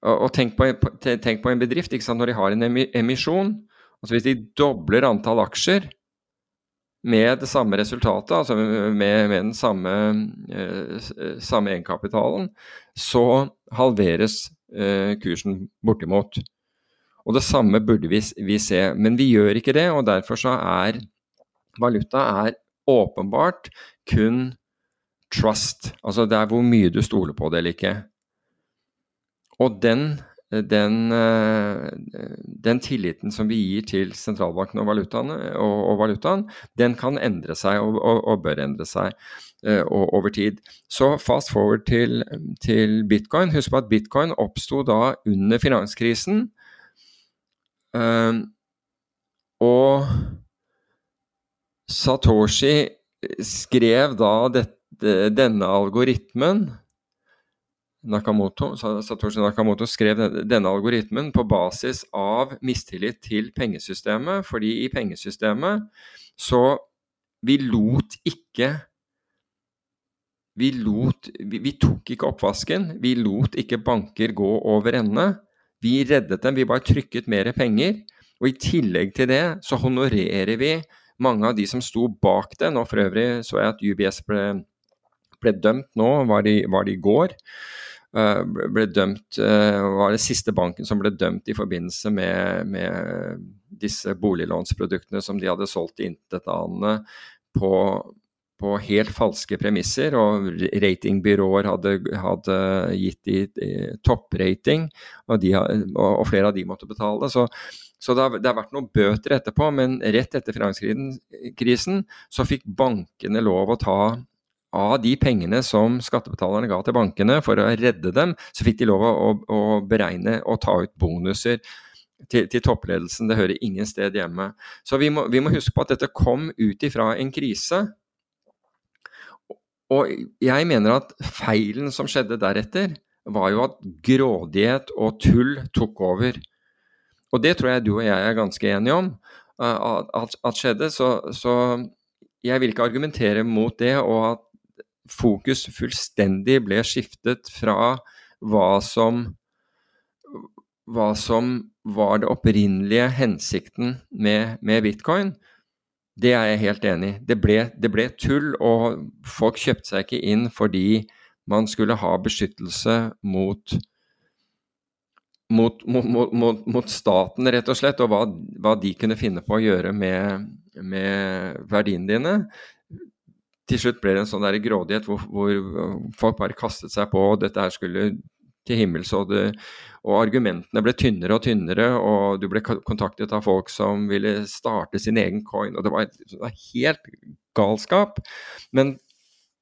Og tenk, på, tenk, på, en bedrift når de har en emisjon Altså Hvis de dobler antall aksjer med det samme resultatet, altså med, med den samme, eh, samme egenkapitalen, så halveres eh, kursen bortimot. Og det samme burde vi, vi, se, men vi gjør ikke det. og Derfor så er valuta er åpenbart kun trust. Altså det er hvor mye du stoler på det eller ikke. Og den den, eh, den, tilliten som vi gir til sentralbanken og valutaen, og, og valutaen den kan endre seg og, og, og bør endre seg uh, over tid. Så fast forward til, til, bitcoin. Husk på at bitcoin oppsto da under finanskrisen. Uh, og Satoshi skrev da dette, denne algoritmen Nakamoto, Satoshi Nakamoto skrev denne algoritmen på basis av mistillit til pengesystemet, fordi i pengesystemet så Vi lot ikke vi, lot, vi, vi tok ikke oppvasken, vi lot ikke banker gå over ende. Vi reddet dem, vi bare trykket mer penger. Og i tillegg til det så honorerer vi mange av de som sto bak det. Nå for øvrig så jeg at UBS ble, ble dømt nå, var det i går. Eh, ble dømt eh, var det siste banken som ble dømt i forbindelse med, med disse boliglånsproduktene som de hadde solgt til intetanende på, på helt falske premisser. Og ratingbyråer hadde, hadde gitt de topprating, og, og, flere av de måtte betale. Så, så det, har, det har, vært noen bøter etterpå, men rett etter finanskrisen så fikk bankene lov å ta av de pengene som skattebetalerne ga til bankene for å redde dem, så fikk de lov å, å beregne og ta ut bonuser til, til, toppledelsen. Det hører ingen sted hjemme. Så vi må, vi må huske på at dette kom ut ifra en krise. Og jeg mener at feilen som skjedde deretter, var jo at grådighet og tull tok over. Og det tror jeg du og jeg er ganske enige om uh, at, at, skjedde. Så, så jeg vil ikke argumentere mot det, og at fokus fullstendig ble skiftet fra hva som, hva som var det opprinnelige hensikten med, med, bitcoin, det er jeg helt enig i. Det, det, ble tull, og folk kjøpte seg ikke inn fordi man skulle ha beskyttelse mot, mot, mot, mot staten, rett og slett, og hva, hva, de kunne finne på å gjøre med, med verdiene dine til slutt ble det en sånn der grådighet hvor, hvor, folk bare kastet seg på, og dette her skulle til himmels. Og, det, og, argumentene ble tynnere og tynnere, og du ble kontaktet av folk som ville starte sin egen coin. og Det var, det var helt galskap. Men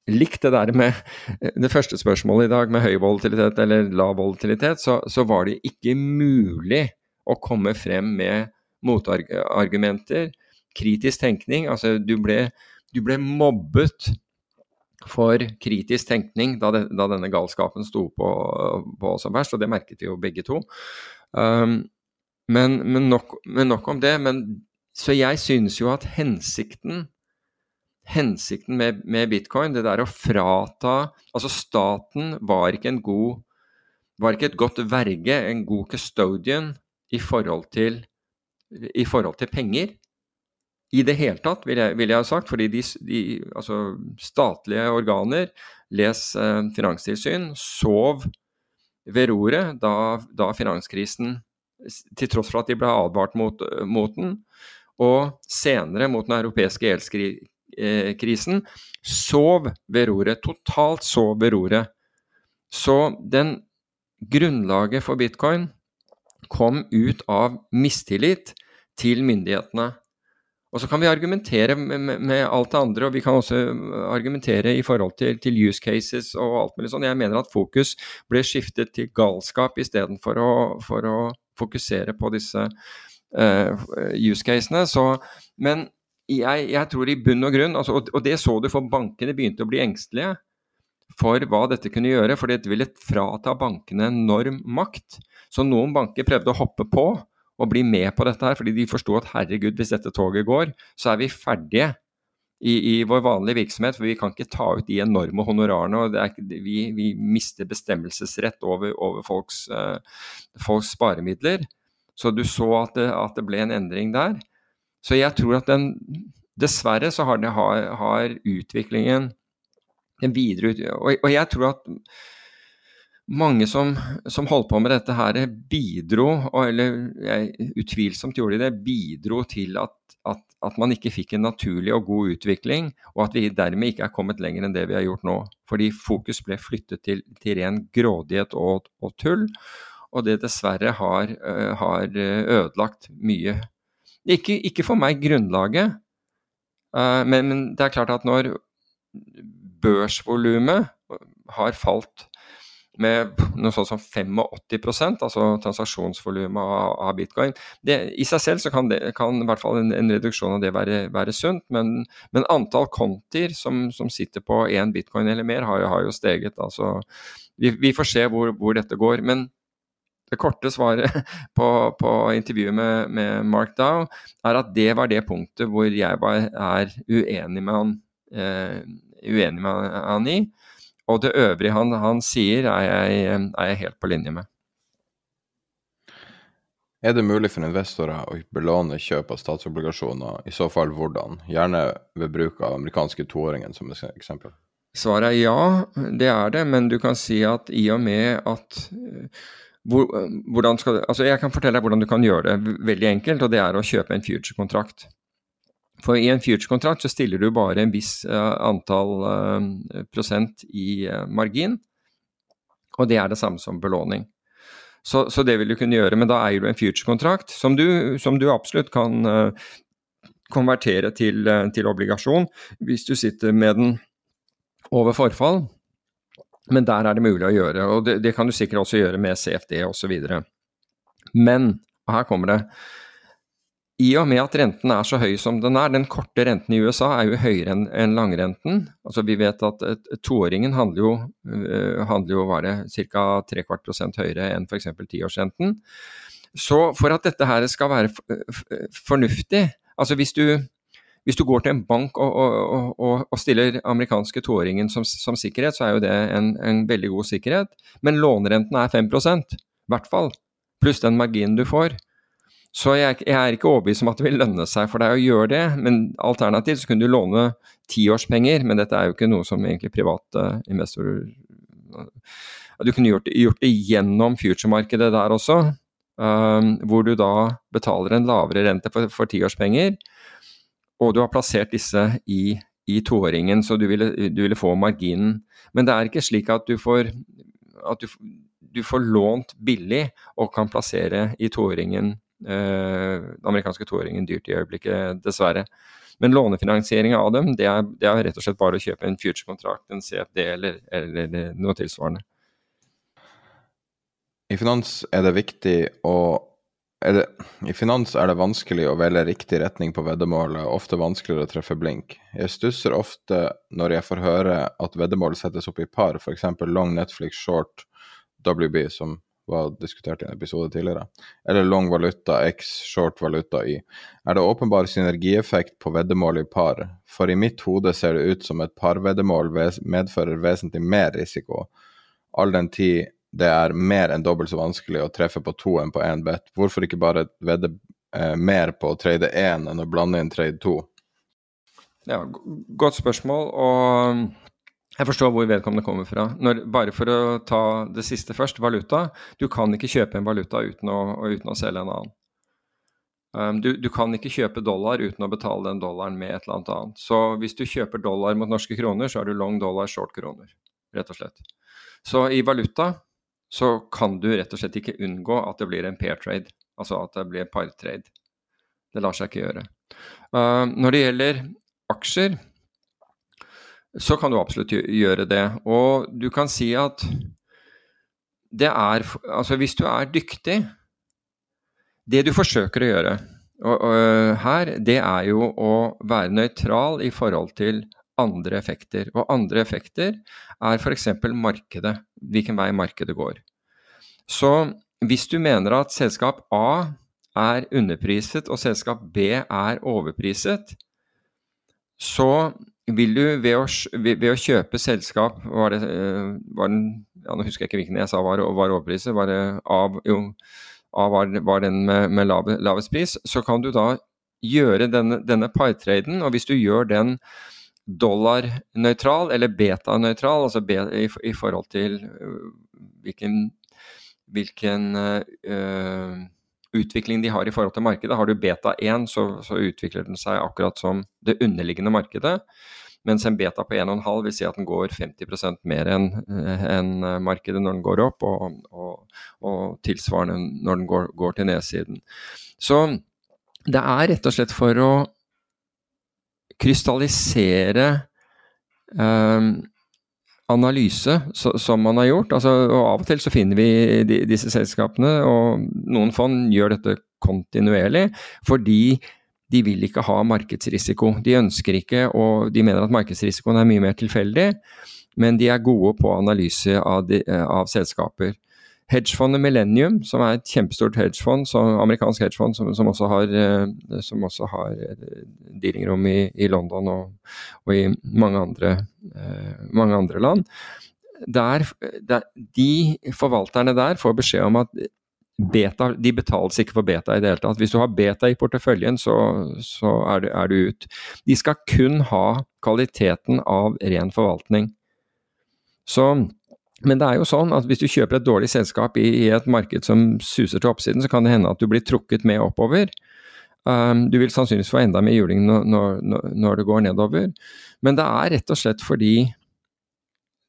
likt det der med det første spørsmålet i dag, med høy volatilitet eller lav volatilitet, så, så var det ikke mulig å komme frem med motargumenter, kritisk tenkning. Altså, du ble du ble mobbet for kritisk tenkning da, det, da denne galskapen sto på, på, som verst, og det merket vi jo begge to. Um, men, men, nok, men, nok, om det. Men, så jeg synes jo at hensikten hensikten med, med, bitcoin, det der å frata Altså staten var ikke en god var ikke et godt verge, en god custodian i forhold til, i forhold til penger i det hele tatt, vil jeg, vil jeg ha sagt. Fordi de, de altså, statlige organer, les eh, finanstilsyn, sov ved roret da, da finanskrisen, til tross for at de ble advart mot, mot den, og senere mot den europeiske gjeldskrisen, sov ved roret. Totalt sov ved roret. Så den grunnlaget for bitcoin kom ut av mistillit til myndighetene. Og så kan vi argumentere med, med, med, alt det andre, og vi kan også argumentere i forhold til, til use cases og alt mulig sånn. Jeg mener at fokus ble skiftet til galskap istedenfor å, for å fokusere på disse uh, use casene. Så, men jeg, jeg, tror i bunn og grunn, altså, og, og det så du for bankene begynte å bli engstelige for hva dette kunne gjøre, for det ville frata bankene enorm makt. Så noen banker prøvde å hoppe på og bli med på dette her, fordi de forsto at herregud, hvis dette toget går, så er vi ferdige i, i, vår vanlige virksomhet, for vi kan ikke ta ut de enorme honorarene. og er, vi, vi, mister bestemmelsesrett over, over folks, uh, folks, sparemidler. Så du så at det, at det, ble en endring der. Så jeg tror at den Dessverre så har, det, har, har utviklingen den videre og, og jeg tror at mange som, som, holdt på med dette her, bidro, eller jeg, utvilsomt gjorde de det, bidro til at, at, at, man ikke fikk en naturlig og god utvikling, og at vi dermed ikke er kommet lenger enn det vi har gjort nå. Fordi fokus ble flyttet til, til ren grådighet og, og, tull, og det dessverre har, uh, har ødelagt mye. Ikke, ikke, for meg grunnlaget, uh, men, men det er klart at når børsvolumet har falt med noe sånt som 85% altså transaksjonsvolumet av, av, bitcoin. Det, I seg selv så kan, det, kan i hvert fall en, en reduksjon av det være, være sunt, men, men, antall kontier som, som sitter på én bitcoin eller mer, har, har jo steget. Altså, vi, vi, får se hvor, hvor, dette går. Men det korte svaret på, på intervjuet med, med, Mark Dow er at det var det punktet hvor jeg var, er uenig med han, eh, uenig med han i. Og det øvrige han, han sier, er jeg, er jeg, helt på linje med. Er det mulig for investorer å belåne kjøp av statsobligasjoner, i så fall hvordan? Gjerne ved bruk av amerikanske toåringen som eksempel. Svaret er ja, det er det, men du kan si at i og med at hvor, hvordan skal, altså Jeg kan fortelle deg hvordan du kan gjøre det veldig enkelt, og det er å kjøpe en future-kontrakt. For i en future-kontrakt så stiller du bare en viss uh, antall uh, prosent i uh, margin, og det er det samme som belåning. Så, så, det vil du kunne gjøre, men da eier du en future-kontrakt som, som, du absolutt kan konvertere til, til, obligasjon hvis du sitter med den over forfall. Men der er det mulig å gjøre, og det, det kan du sikkert også gjøre med CFD osv. Men, og her kommer det, i og med at renten er så høy som den er, den korte renten i USA er jo høyere enn en langrenten. Altså Vi vet at toåringen handler jo, uh, handler jo var det, ca. trekvart prosent høyere enn f.eks. tiårsrenten. Så for at dette her skal være fornuftig, altså hvis du, hvis du går til en bank og, og, og, og stiller amerikanske toåringen som, som, sikkerhet, så er jo det en, en veldig god sikkerhet. Men lånerenten er 5 i hvert fall. Pluss den marginen du får. Så jeg, jeg, er ikke overbevist om at det vil lønne seg for deg å gjøre det. Men alternativt så kunne du låne tiårspenger, men dette er jo ikke noe som egentlig private investorer Du kunne gjort, gjort det gjennom future-markedet der også, um, hvor du da betaler en lavere rente for, for tiårspenger, og du har plassert disse i, i toåringen, så du ville, du ville, få marginen. Men det er ikke slik at du får, at du, du får lånt billig og kan plassere i toåringen den amerikanske toåringen dyrt i øyeblikket, dessverre. Men lånefinansieringa av dem, det er, det er, rett og slett bare å kjøpe en future-kontrakt, en CFD eller, eller, eller, noe tilsvarende. I finans er det viktig å det, I finans er det vanskelig å velge riktig retning på veddemålet, ofte vanskeligere å treffe blink. Jeg stusser ofte når jeg får høre at veddemål settes opp i par, f.eks. long Netflix short WB, som var diskutert i en episode tidligere, eller long valuta x short valuta y, er det åpenbar synergieffekt på veddemål i par, for i mitt hode ser det ut som et parveddemål medfører vesentlig mer risiko, all den tid det er mer enn dobbelt så vanskelig å treffe på to enn på én bet. Hvorfor ikke bare vedde eh, mer på å trade én enn å blande inn trade to? Ja, godt spørsmål. og Jeg forstår hvor vedkommende kommer fra. Når, bare for å ta det siste først, valuta. Du kan ikke kjøpe en valuta uten å, uten å selge en annen. Um, du, du, kan ikke kjøpe dollar uten å betale den dollaren med et eller annet annet. Så hvis du kjøper dollar mot norske kroner, så er du long dollar, short kroner. Rett og slett. Så i valuta så kan du rett og slett ikke unngå at det blir en pair trade. Altså at det blir partrade. Det lar seg ikke gjøre. Uh, når det gjelder aksjer, så kan du absolutt gjøre det. Og du kan si at det er Altså, hvis du er dyktig Det du forsøker å gjøre og, og, her, det er jo å være nøytral i forhold til andre effekter. Og andre effekter er f.eks. markedet, hvilken vei markedet går. Så hvis du mener at selskap A er underpriset og selskap B er overpriset, så vil du ved å, ved å, kjøpe selskap var det, eh, var den, ja, Nå husker jeg ikke hvilken jeg sa var, var overpriset. Var det av, jo, av var, var, den med, med lave, lavest pris. Så kan du da gjøre denne, denne partraden, og hvis du gjør den dollarnøytral eller betanøytral, altså be, i, i, forhold til uh, hvilken, hvilken øh, utvikling de har i forhold til markedet. Har du beta 1, så, så, utvikler den seg akkurat som det underliggende markedet. Mens en beta på 1,5 vil si at den går 50% mer enn en markedet når den går opp, og, og, og tilsvarende når den går, går, til nedsiden. Så det er rett og slett for å krystallisere um, analyse så, som man har gjort. Altså, og Av og til så finner vi de, disse selskapene, og noen fond gjør dette kontinuerlig fordi de vil ikke ha markedsrisiko. De ønsker ikke, og de mener at markedsrisikoen er mye mer tilfeldig, men de er gode på analyse av, de, av selskaper. Hedgefondet Millennium, som er et kjempestort hedgefond, amerikansk hedgefond som, som, også har, eh, som har eh, dealingrom i, i London og, og, i mange andre, eh, mange andre land. Der, der, de forvalterne der får beskjed om at beta, de betales ikke for beta i det hele tatt. Hvis du har beta i porteføljen, så, så er, du, er, du, ut. De skal kun ha kvaliteten av ren forvaltning. Så men det er jo sånn at hvis du kjøper et dårlig selskap i, i, et marked som suser til oppsiden, så kan det hende at du blir trukket med oppover. Um, du vil sannsynligvis få enda mer juling når, når, når, det går nedover. Men det er rett og slett fordi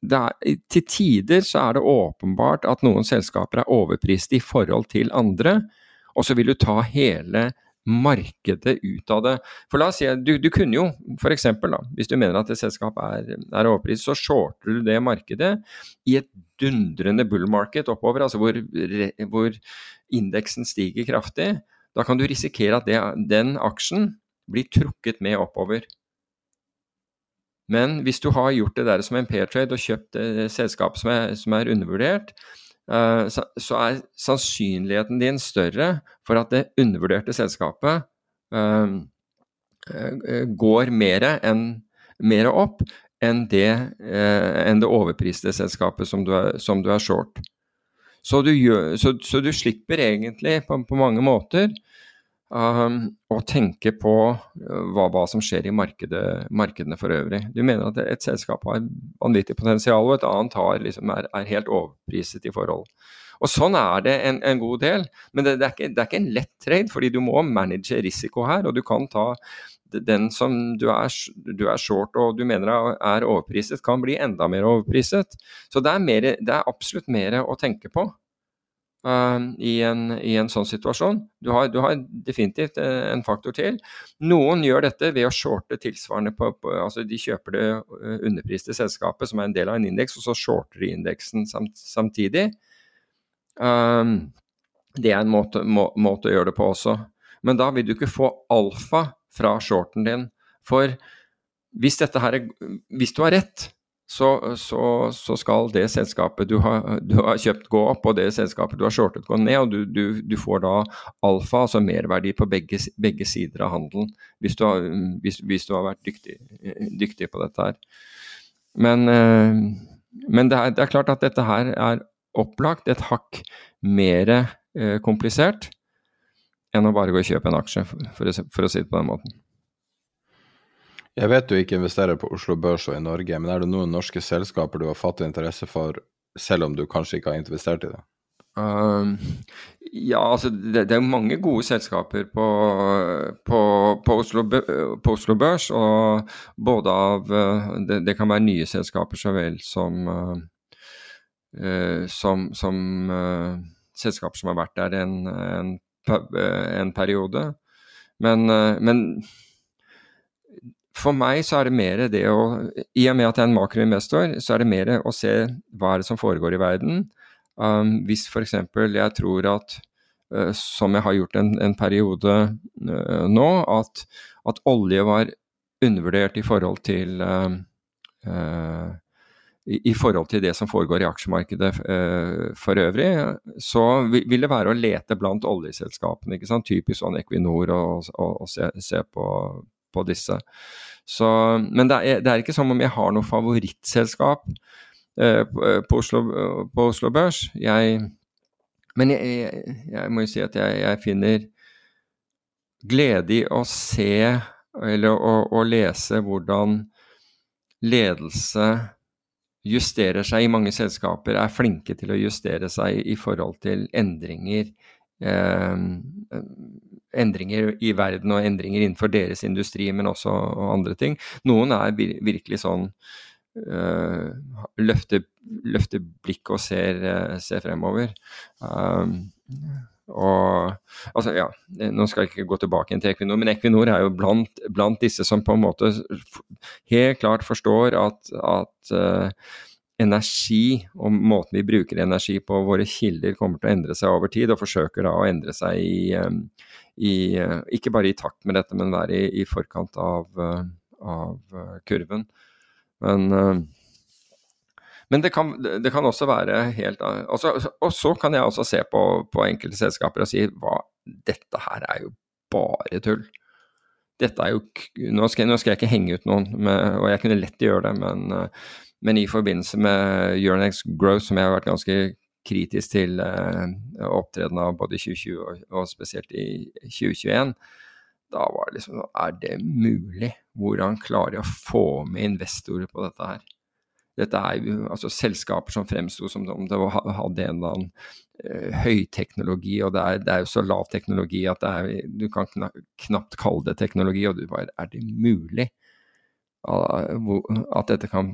er, til tider så er det åpenbart at noen selskaper er overprist i forhold til andre, og så vil du ta hele markedet ut av det. For la oss si, Du, du kunne jo f.eks. hvis du mener at et selskap er, er overpris, så shorter du det markedet i et dundrende bull market oppover, altså hvor, hvor indeksen stiger kraftig. Da kan du risikere at det, den aksjen blir trukket med oppover. Men hvis du har gjort det der som en pair trade og kjøpt et selskap som er, som er undervurdert, Eh, så er sannsynligheten din større for at det undervurderte selskapet eh, eh, går mer, enn, mer opp enn det, enn det overpriste selskapet som du er, som du er short. Så du, gjør, så, så du, slipper egentlig på, på mange måter um, å tenke på hva, hva som skjer i markedet, markedene for øvrig. Du mener at et selskap har vanvittig potensial, og et annet har, liksom, er, er, helt overpriset i forhold. Og Sånn er det en, en god del, men det, det, er ikke, det, er ikke, en lett trade, fordi du må manage risiko her. og du kan ta den som du er, du er short og du mener er overpriset, kan bli enda mer overpriset. Så det er, mer, det er absolutt mer å tenke på. Uh, i, en, i, en, sånn situasjon. Du har, du har, definitivt eh, en faktor til. Noen gjør dette ved å shorte tilsvarende på, på altså De kjøper det eh, underpriste selskapet som er en del av en indeks, og så shorter de indeksen samt, samtidig. Um, det er en måte, må, måte, å gjøre det på også. Men da vil du ikke få alfa fra shorten din. For hvis, her er, hvis du har rett, så, så, så, skal det selskapet du har, du har, kjøpt gå opp, og det selskapet du har shortet gå ned. og Du, du, du får da alfa, altså merverdi på begge, begge sider av handelen, hvis du har, hvis, hvis har vært dyktig, dyktig, på dette her. Men, eh, men det, er, det, er, klart at dette her er opplagt et hakk mer eh, komplisert enn å bare gå og kjøpe en aksje, for, å, for å si det på den måten. Jeg vet du ikke investerer på Oslo Børs og i Norge, men er det noen norske selskaper du har fattet interesse for, selv om du kanskje ikke har investert i det? Um, ja, altså det, det, er mange gode selskaper på, på, på, Oslo, på, Oslo, Børs. Og både av det, det, kan være nye selskaper så vel som, uh, som, som uh, selskaper som har vært der en, en, en periode. Men, men for meg så er det mer det å I og med at jeg er en makroinvestor, så er det mer å se hva er det som foregår i verden. Um, hvis f.eks. jeg tror at, uh, som jeg har gjort en, en periode uh, nå, at, at, olje var undervurdert i forhold til uh, i, i, forhold til det som foregår i aksjemarkedet for øvrig, så vil det være å lete blant oljeselskapene. ikke sant? Typisk sånn Equinor og, og, og se, se på, på disse. Så, men det er, det er, ikke som om jeg har noe favorittselskap eh, på, Oslo, på, Oslo, Børs. Jeg, men jeg, jeg, jeg, må jo si at jeg, finner glede i å se eller å, å lese hvordan ledelse justerer seg i mange selskaper, er flinke til å justere seg i forhold til endringer. Eh, endringer i verden og endringer innenfor deres industri, men også andre ting. Noen er virkelig sånn uh, løfter, løfter blikk og ser, uh, ser fremover. Um, og altså, ja, Nå skal jeg ikke gå tilbake til Equinor, men Equinor er jo blant, blant disse som på en måte helt klart forstår at, at uh, energi og måten vi bruker energi på, våre kilder, kommer til å endre seg over tid, og forsøker da å endre seg i, i, eh, ikke bare i takt med dette, men være i, i forkant av, eh, av, eh, kurven. Men, men det, kan, det, kan, også være helt også, Og så kan jeg også se på, på enkelte selskaper og si hva, dette her er jo bare tull. Dette er jo, nå skal, nå skal jeg ikke henge ut noen, med, og jeg kunne lett gjøre det, men, men i forbindelse med Euronex Growth, som jeg har vært ganske kritisk til eh, opptredenen av både 2020 og, og, spesielt i 2021. Da var det liksom Er det mulig? Hvordan klarer de å få med investorer på dette her? Dette er jo altså selskaper som fremsto som om det hadde en eller annen eh, høyteknologi, og det er, det er, jo så lav teknologi at er, du kan knapt kalle det teknologi. Og du bare Er det mulig? At, kan,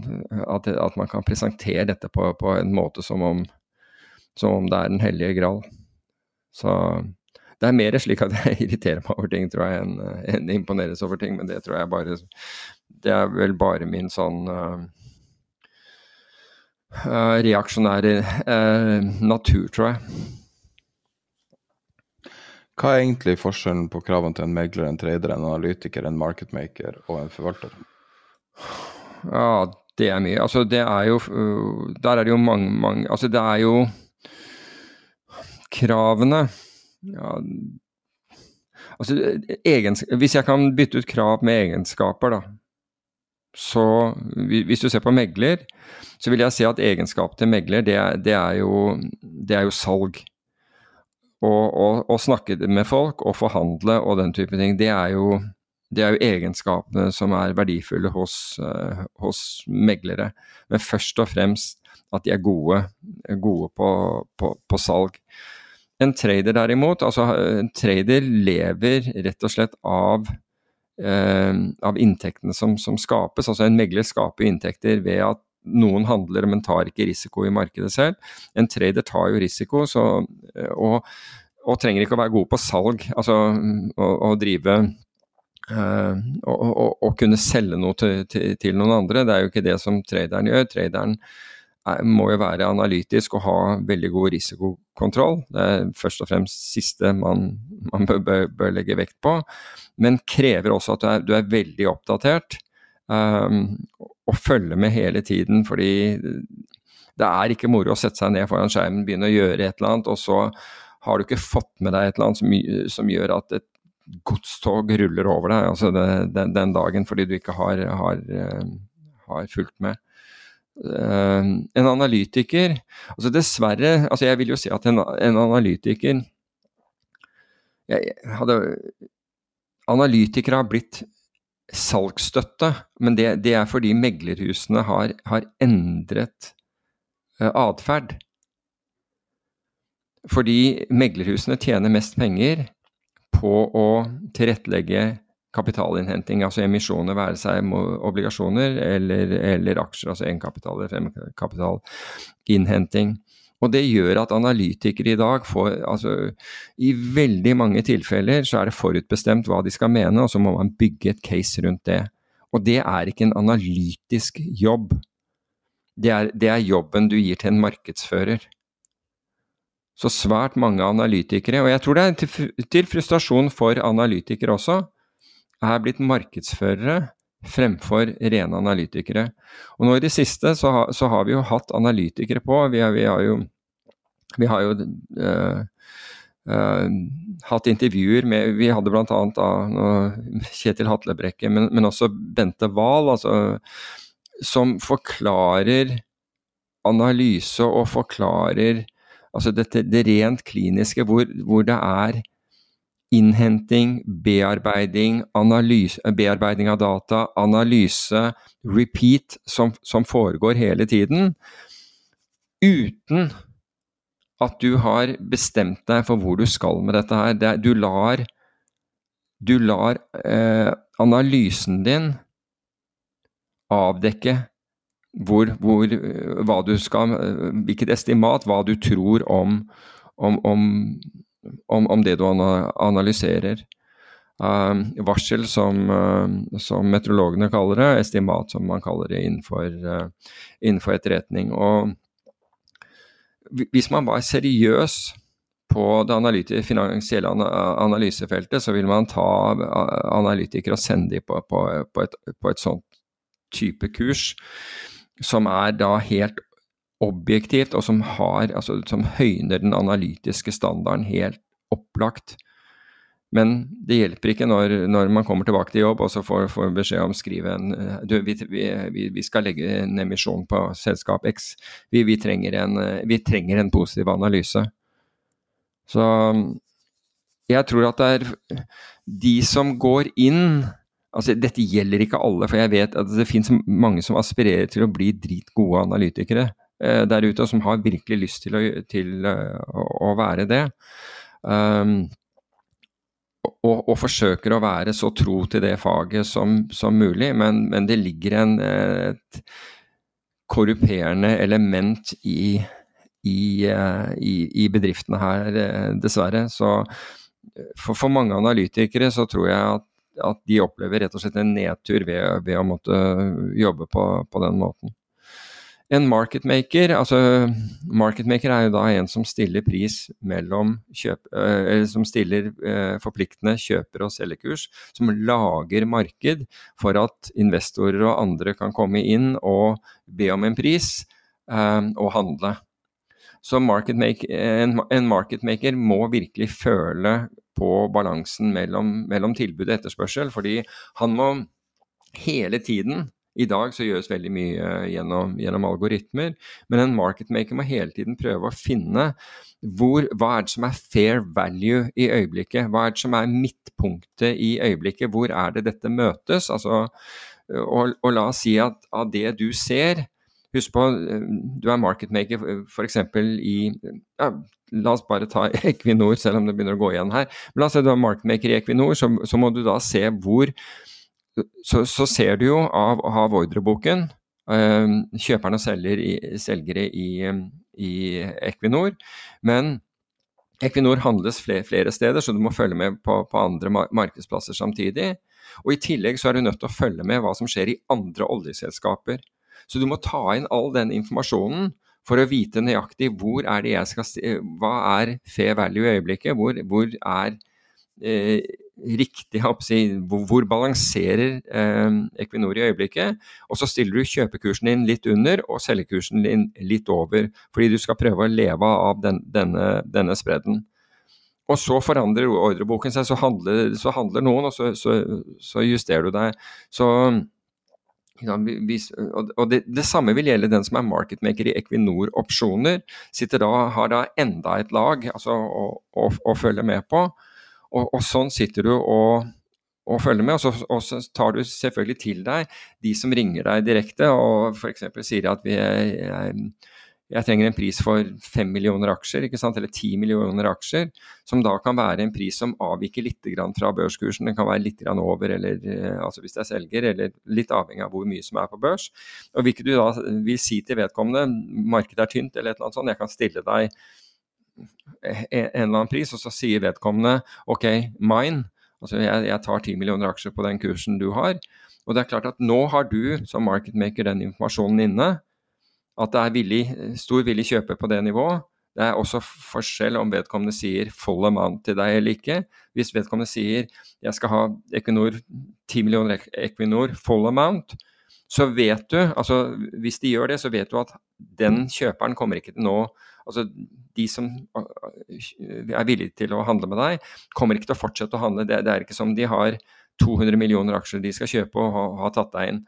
at, at, man kan presentere dette på, på en måte som om som om det er Den hellige gral. Så det er mer slik at jeg irriterer meg over ting, tror jeg, enn en imponeres over ting. Men det tror jeg bare Det er vel bare min sånn uh, reaksjonære uh, natur, tror jeg. Hva er egentlig forskjellen på kravene til en megler, en trader, en analytiker, en marketmaker og en forvalter? Ja, det er mye. Altså, det er jo Der er det jo mange, mange Altså, det er jo kravene ja, Altså, hvis jeg kan bytte ut krav med egenskaper, da, så Hvis du ser på megler, så vil jeg si at egenskap til megler, det det er, jo, det er jo, salg. Å snakke med folk og forhandle og den type ting, det er jo, det er jo egenskapene som er verdifulle hos, uh, hos meglere. Men først og fremst at de er gode, gode på, på, på salg. En trader derimot, altså en trader lever rett og slett av, eh, av inntektene som, som, skapes. Altså en megler skaper inntekter ved at noen handler, men tar ikke risiko i markedet selv. En trader tar jo risiko, så, og, og, trenger ikke å være god på salg. Altså å drive Uh, og, kunne selge noe til, til, til, noen andre. Det er jo ikke det som traderen gjør. Traderen må jo være analytisk og ha veldig god risikokontroll. Det er først og fremst siste man, man bør, bør, bør, legge vekt på. Men krever også at du er, du er veldig oppdatert um, og følger med hele tiden. Fordi det er ikke moro å sette seg ned foran skjermen, begynne å gjøre et eller annet, og så har du ikke fått med deg et eller annet som, som gjør at et godstog ruller over deg altså det, den, den, dagen fordi du ikke har, har, har fulgt med. Uh, en analytiker altså Dessverre, altså jeg vil jo si at en, en analytiker jeg, hadde, Analytikere har blitt salgsstøtte, men det, det, er fordi meglerhusene har, har endret uh, atferd. Fordi meglerhusene tjener mest penger på å tilrettelegge kapitalinnhenting, altså emisjoner, være seg obligasjoner eller, eller aksjer, altså egenkapital eller fremkapitalinnhenting. Og det gjør at analytikere i dag får altså I veldig mange tilfeller så er det forutbestemt hva de skal mene, og så må man bygge et case rundt det. Og det er ikke en analytisk jobb. Det er, det er jobben du gir til en markedsfører. Så svært mange analytikere, og jeg tror det er til, frustrasjon for analytikere også, er blitt markedsførere fremfor rene analytikere. Og nå i det siste så, ha, så har vi jo hatt analytikere på. Vi, har, vi har jo, vi har jo uh, uh, hatt intervjuer med Vi hadde bl.a. Kjetil Hatlebrekke, men, men også Bente Wahl, altså, som forklarer analyse og forklarer altså dette, det rent kliniske, hvor, hvor det er innhenting, bearbeiding, analyse, bearbeiding av data, analyse, repeat, som, som, foregår hele tiden, uten at du har bestemt deg for hvor du skal med dette her. Det, du lar, du lar eh, analysen din avdekke hvor, hvor, hva du skal, hvilket estimat, hva du tror om, om, om om, det du analyserer. Uh, varsel, som, uh, som, meteorologene kaller det, estimat, som man kaller det innenfor, uh, innenfor etterretning. Og hvis man var seriøs på det finansielle analysefeltet, så vil man ta analytikere og sende dem på, på, på, et, på et sånt type kurs, som er da helt objektivt, og som, har, altså, som høyner den analytiske standarden helt opplagt. Men det hjelper ikke når, når, man kommer tilbake til jobb og så får, får beskjed om å skrive en du, vi, vi, vi, skal legge en emisjon på selskap X. Vi, vi, trenger en, trenger en positiv analyse. Så jeg tror at det er de som går inn altså Dette gjelder ikke alle, for jeg vet at det finnes mange som aspirerer til å bli dritgode analytikere eh, der ute, og som har virkelig lyst til å, til, uh, å være det. Um, og, og, forsøker å være så tro til det faget som, som mulig, men, men, det ligger en, et korruperende element i, i, eh, i, i bedriftene her, eh, dessverre. Så for, for, mange analytikere så tror jeg at, at, de opplever rett og slett en nedtur ved, ved å måtte jobbe på, på den måten. En marketmaker, altså marketmaker er jo da en som stiller pris mellom kjøp, eller som stiller forpliktende kjøper- og selgerkurs, som lager marked for at investorer og andre kan komme inn og be om en pris og handle. Så marketmaker, en, en marketmaker må virkelig føle på balansen mellom, mellom tilbud og etterspørsel, fordi han må hele tiden i dag så gjøres veldig mye gjennom, gjennom algoritmer, men en marketmaker må hele tiden prøve å finne hvor, hva er det som er fair value i øyeblikket? Hva er det som er midtpunktet i øyeblikket? Hvor er det dette møtes? Altså, og, og la oss si at av det du ser Husk på, du er marketmaker f.eks. i ja, La oss bare ta Equinor, selv om det begynner å gå igjen her. Men la oss si du er marketmaker i Equinor, så, så må du da se hvor så, så, ser du jo av, av ordreboken øh, kjøperne og selger i, selgere i, i, Equinor, men Equinor handles flere, flere, steder, så du må følge med på, på andre markedsplasser samtidig. Og I tillegg så er du nødt til å følge med hva som skjer i andre oljeselskaper. Så du må ta inn all den informasjonen for å vite nøyaktig hvor er det jeg skal Hva er fair value i øyeblikket? Hvor, hvor er eh, riktig hvor, hvor, balanserer eh, Equinor i øyeblikket. Og så stiller du kjøpekursen din litt under og selgekursen din litt over. Fordi du skal prøve å leve av den, denne, denne spredden. Og så forandrer ordreboken seg, så handler, så handler noen, og så, så, så, justerer du deg. Så og det, det, samme vil gjelde den som er marketmaker i Equinor opsjoner. Sitter da, har da enda et lag altså, å, å, å følge med på. Og, og sånn sitter du og, og følger med. Og så, og så, tar du selvfølgelig til deg de som ringer deg direkte og f.eks. sier at vi er, jeg trenger en pris for 5 millioner aksjer, eller 10 millioner aksjer, som da kan være en pris som avviker litt fra børskursen. Den kan være litt over, eller, eh, altså hvis det er selger, eller litt avhengig av hvor mye som er på børs. Og Hvilket du da vil si til vedkommende, markedet er tynt eller et eller annet sånt, jeg kan stille deg en eller annen pris, og så sier vedkommende OK, mine. Altså jeg, jeg tar 10 millioner aksjer på den kursen du har. Og det er klart at nå har du som marketmaker den informasjonen inne at det er villig, stor villig kjøper på det nivået. Det er også forskjell om vedkommende sier full amount til deg eller ikke. Hvis vedkommende sier jeg skal ha Equinor, 10 millioner Equinor full amount, så vet du, altså hvis de gjør det, så vet du at den kjøperen kommer ikke til nå Altså de som er villige til å handle med deg, kommer ikke til å fortsette å handle. Det, det er ikke som de har 200 millioner aksjer de skal kjøpe og har ha tatt deg inn,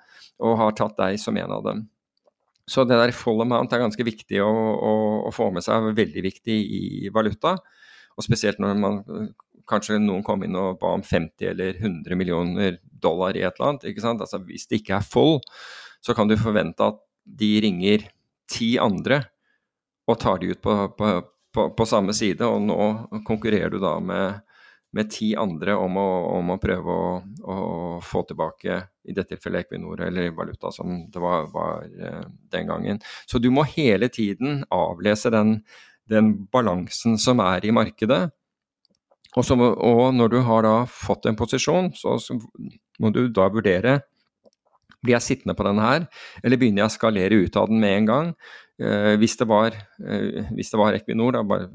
og har tatt deg som en av dem. Så det der full amount er ganske viktig å, å, å, få med seg, veldig viktig i valuta. Og spesielt når man kanskje noen kom inn og ba om 50 eller 100 millioner dollar i et eller annet. ikke sant? Altså Hvis det ikke er full, så kan du forvente at de ringer ti andre og tar de ut på, på, på, på samme side. Og nå konkurrerer du da med med ti andre om å, om å prøve å, å, få tilbake, i dette tilfellet Equinor eller valuta som det var, var uh, den gangen. Så du må hele tiden avlese den, den balansen som er i markedet. Og, så, og, når du har da fått en posisjon, så, så må du da vurdere blir jeg sittende på denne her, eller begynner jeg å skalere ut av den med en gang? Eh, hvis, det var, eh, hvis det var Equinor, da bare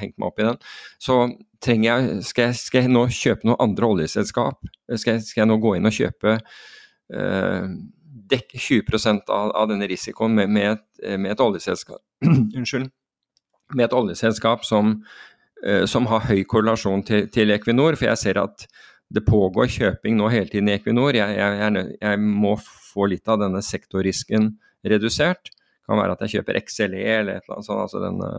hengt meg opp i den, så jeg skal, jeg skal, jeg nå kjøpe noe andre oljeselskap? Skal jeg, skal jeg nå gå inn og kjøpe eh, dekk 20% av, av, denne risikoen med, med, et, med et, oljeselskap Unnskyld. Med et oljeselskap som, eh, som har høy korrelasjon til, til, Equinor, for jeg ser at det pågår kjøping nå hele tiden i Equinor. Jeg, må få litt av denne sektorrisken redusert. Det kan være at jeg kjøper XLE eller et eller annet sånt. altså denne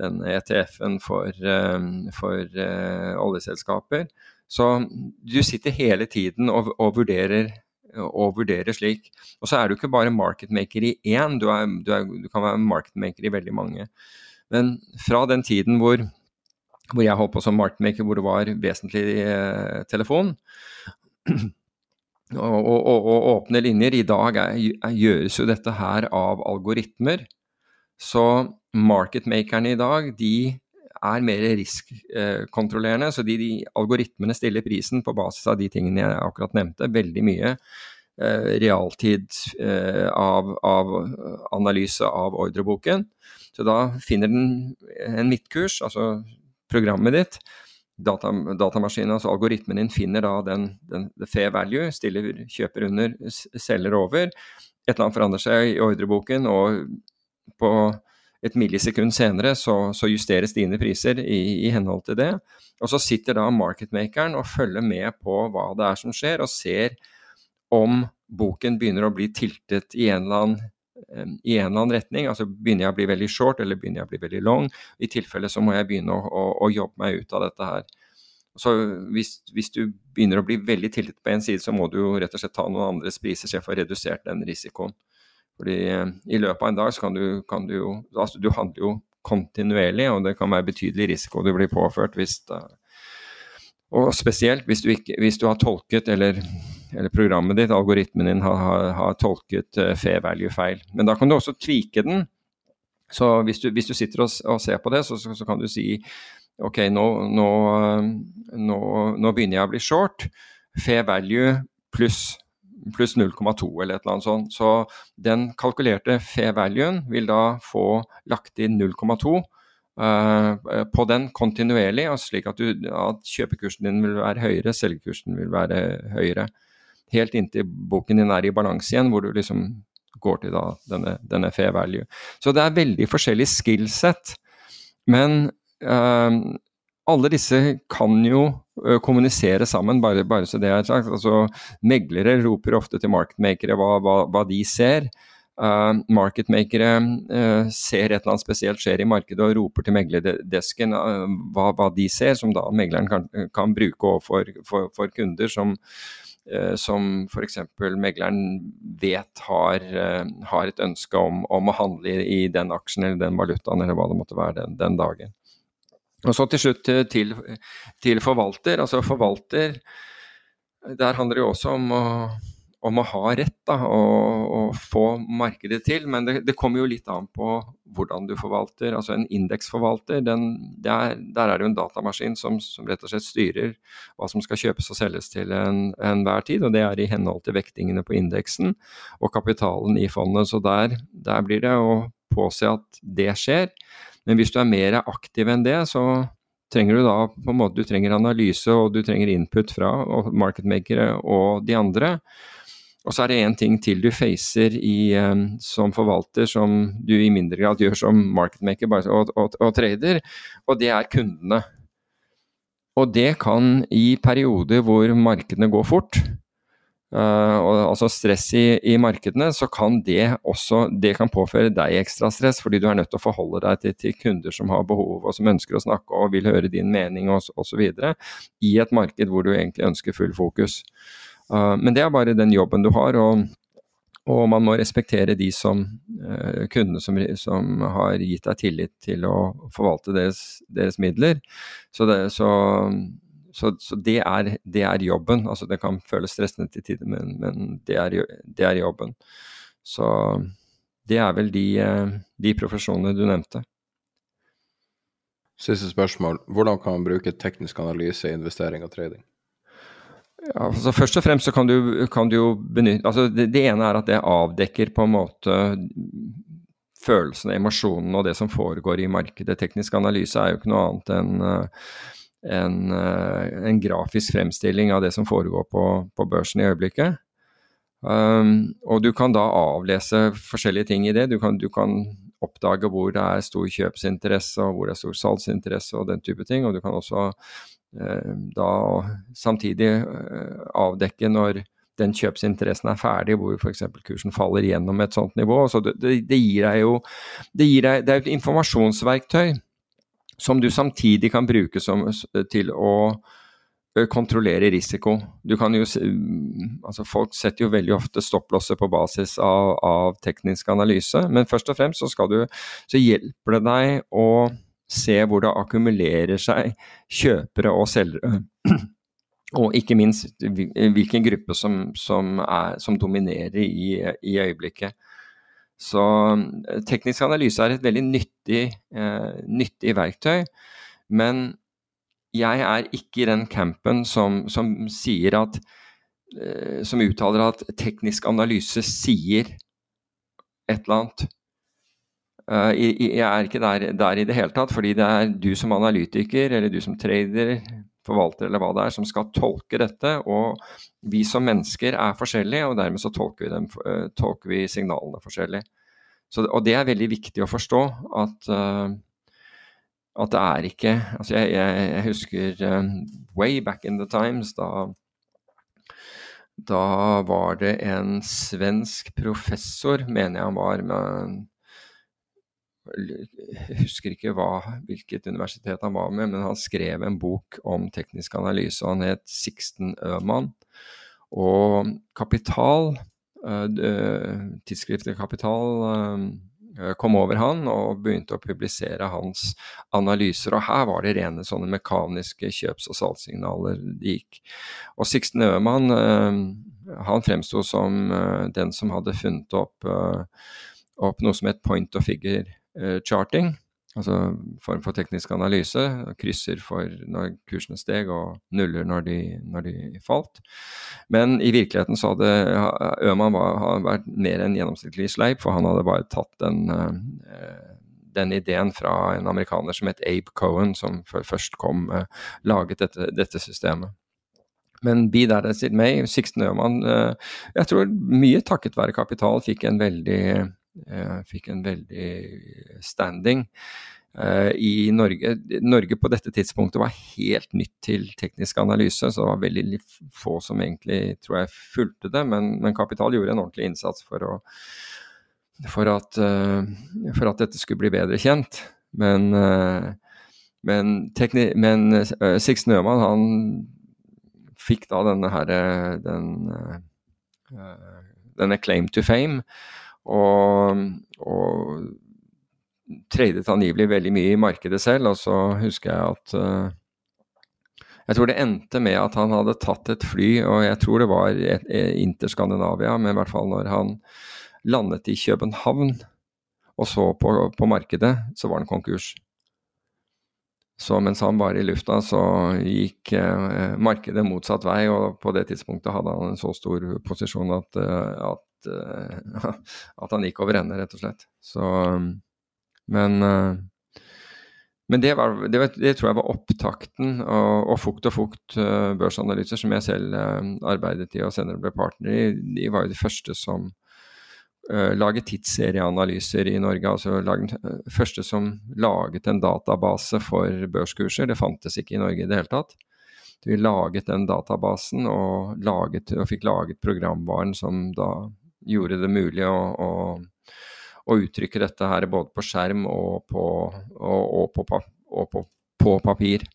den ETF-en for, ehm, for uh, oljeselskaper. Så du sitter hele tiden og, og, vurderer, og, vurderer, slik. Og så er du ikke bare marketmaker i én, du, er, du, er, du, kan være marketmaker i veldig mange. Men fra den tiden hvor, hvor jeg holdt på som marketmaker, hvor det var vesentlig eh, telefon, og, og, åpne linjer. I dag er, gjøres jo dette her av algoritmer. Så marketmakerne i dag, de er mer riskkontrollerende. Så de, de, algoritmene stiller prisen på basis av de tingene jeg akkurat nevnte. Veldig mye eh, realtid eh, av, av, analyse av ordreboken. Så da finner den en midtkurs, altså programmet ditt. Data, datamaskinen, altså algoritmen din, finner da den, den fair value, stiller kjøper under, selger over. Et eller annet forandrer seg i ordreboken, og på et millisekund senere så, så justeres dine priser i, i, henhold til det. Og så sitter da marketmakeren og følger med på hva det er som skjer, og ser om boken begynner å bli tiltet i en eller annen, i en eller annen retning. Altså begynner jeg å bli veldig short, eller begynner jeg å bli veldig long? I tilfelle så må jeg begynne å, å, å jobbe meg ut av dette her. Så hvis, hvis, du begynner å bli veldig tiltet på en side, så må du jo rett og slett ta noen andres priser, så jeg får redusert den risikoen. Fordi eh, i løpet av en dag så kan du, kan du jo altså Du handler jo kontinuerlig, og det kan være betydelig risiko du blir påført hvis det, Og spesielt hvis du, ikke, hvis du har tolket, eller, eller, programmet ditt, algoritmen din, har, har, har tolket uh, fair value feil. Men da kan du også tvike den. Så hvis du, hvis du sitter og, og, ser på det, så, så, så, kan du si ok, nå, nå, nå, nå begynner jeg å bli short. Fair value pluss pluss 0,2 eller et eller annet sånt. Så den kalkulerte fair valuen vil da få lagt inn 0,2 uh, eh, på den kontinuerlig, altså slik at, du, at, kjøpekursen din vil være høyere, selgekursen vil være høyere. Helt inntil boken din er i balanse igjen, hvor du liksom går til da, denne, denne fair value. Så det er veldig forskjellig skillset. Men uh, alle disse kan jo kommunisere sammen, bare, bare, så det er sagt. Altså, meglere roper ofte til marketmakere hva, hva, hva, de ser. Uh, marketmakere uh, ser et eller annet spesielt skjer i markedet og roper til meglerdesken uh, hva, hva, de ser, som da megleren kan, kan bruke overfor for, for kunder som, uh, som f.eks. megleren vet har, har, et ønske om, om, å handle i den aksjen eller den valutaen eller hva det måtte være den, den dagen. Og så til slutt til, til forvalter. Altså forvalter, der handler det jo også om å om å ha rett da, og, og, få markedet til. Men det, det, kommer jo litt an på hvordan du forvalter. Altså En indeksforvalter, den, er, der er det jo en datamaskin som, som, rett og slett styrer hva som skal kjøpes og selges til enhver en tid. Og det er i henhold til vektingene på indeksen og kapitalen i fondet. Så der, der blir det å påse at det skjer. Men hvis du er mer aktiv enn det, så trenger du da på en måte, du trenger analyse og du trenger input fra marketmakere og de andre. Og så er det én ting til du facer i, um, som forvalter som du i mindre grad gjør som marketmaker og, og, og, trader, og det er kundene. Og det kan i perioder hvor markedene går fort, uh, altså stress i, i, markedene, så kan det også det kan påføre deg ekstra stress, fordi du er nødt til å forholde deg til, til kunder som har behov og som ønsker å snakke og vil høre din mening osv. i et marked hvor du egentlig ønsker full fokus. Uh, men det er bare den jobben du har, og, og man må respektere de som, uh, kundene som, som, har gitt deg tillit til å forvalte deres, deres midler. Så, det, så, så, så det, er, det, er, jobben. Altså, det kan føles stressende til tider, men, men det, er, det, er, jobben. Så det er vel de, uh, de profesjonene du nevnte. Siste spørsmål. Hvordan kan man bruke teknisk analyse i investering og trading? Ja, altså Først og fremst så kan du, kan du jo benytte altså det, det, ene er at det avdekker på en måte følelsene, emosjonene og det som foregår i markedet. Teknisk analyse er jo ikke noe annet enn en, en, grafisk fremstilling av det som foregår på, på børsen i øyeblikket. Um, og du kan da avlese forskjellige ting i det. Du kan, du kan, oppdage hvor det er stor kjøpsinteresse og hvor det er stor salgsinteresse og den type ting. Og du kan også uh, da samtidig uh, avdekke når den kjøpsinteressen er ferdig, hvor f.eks. kursen faller gjennom et sånt nivå. Så det, det, det gir deg jo det, gir deg, det er et informasjonsverktøy som du samtidig kan bruke som, til å kontrollere risiko. Du kan jo, altså Folk setter jo veldig ofte stopplosser på basis av, av teknisk analyse, men først og fremst så, skal du, så hjelper det deg å se hvor det akkumulerer seg kjøpere og selgere. Og ikke minst hvilken gruppe som, som, er, som dominerer i, i, øyeblikket. Så eh, teknisk analyse er et veldig nyttig, eh, nyttig verktøy. Men jeg er ikke i den campen som, som at eh, Som uttaler at teknisk analyse sier et eller annet. Uh, jeg er ikke der, der, i det hele tatt, fordi det er du som analytiker eller du som trader, forvalter eller hva det er, som skal tolke dette. Og vi som mennesker er forskjellige, og dermed så tolker vi, dem, uh, tolker vi signalene forskjellig. Så, og det er veldig viktig å forstå at, uh, at det er ikke altså jeg, jeg, jeg husker um, way back in the times da da var det en svensk professor, mener jeg han var, med jeg husker ikke hva, hvilket universitet han var med, men han skrev en bok om teknisk analyse. og Han het Sixten Øhmann. Og Kapital, eh, tidsskriftet Kapital, eh, kom over han og begynte å publisere hans analyser. Og her var det rene sånne mekaniske kjøps- og salgssignaler det gikk. Og Sixten Øhmann, eh, han fremsto som den som hadde funnet opp, opp noe som het point of figure Eh, charting, altså form for teknisk analyse. Krysser for når kursene steg, og nuller når de, når de falt. Men i virkeligheten så hadde Øman vært mer enn gjennomsnittlig sleip, for han hadde bare tatt den, eh, den ideen fra en amerikaner som het Abe Cohen, som først kom laget dette, dette systemet. Men be that as it may, Sixten Øman, jeg tror mye takket være kapital, fikk en veldig Eh, fikk en veldig standing. Uh, I Norge, Norge på dette tidspunktet var helt nytt til teknisk analyse, så det var veldig få som egentlig tror jeg fulgte det. Men, men Kapital gjorde en ordentlig innsats for å, for at, for at dette skulle bli bedre kjent. Men, men, men Sixten Øhmann han fikk da denne her, den, denne claim to fame. Og, og tradet angivelig veldig mye i markedet selv, og så husker jeg at uh, Jeg tror det endte med at han hadde tatt et fly, og jeg tror det var et, Interskandinavia, men i hvert fall når han landet i København og så på, på markedet, så var han konkurs. Så mens han var i lufta, så gikk eh, markedet motsatt vei, og på det tidspunktet hadde han en så stor posisjon at, uh, at, uh, at han gikk over ende, rett og slett. Så men, eh, men det, var, det, det, tror jeg var opptakten. Og, og Fukt og Fukt børsanalyser, som jeg selv arbeidet i og senere ble partner i, de var jo de første som uh, laget tidsserieanalyser i Norge. Altså lage, første som laget en database for børskurser. Det fantes ikke i Norge i det hele tatt. Vi laget den databasen og, laget, og fikk laget programvaren som da gjorde det mulig å, å å uttrykke dette her både på skjerm og på, og, på, på, på papir.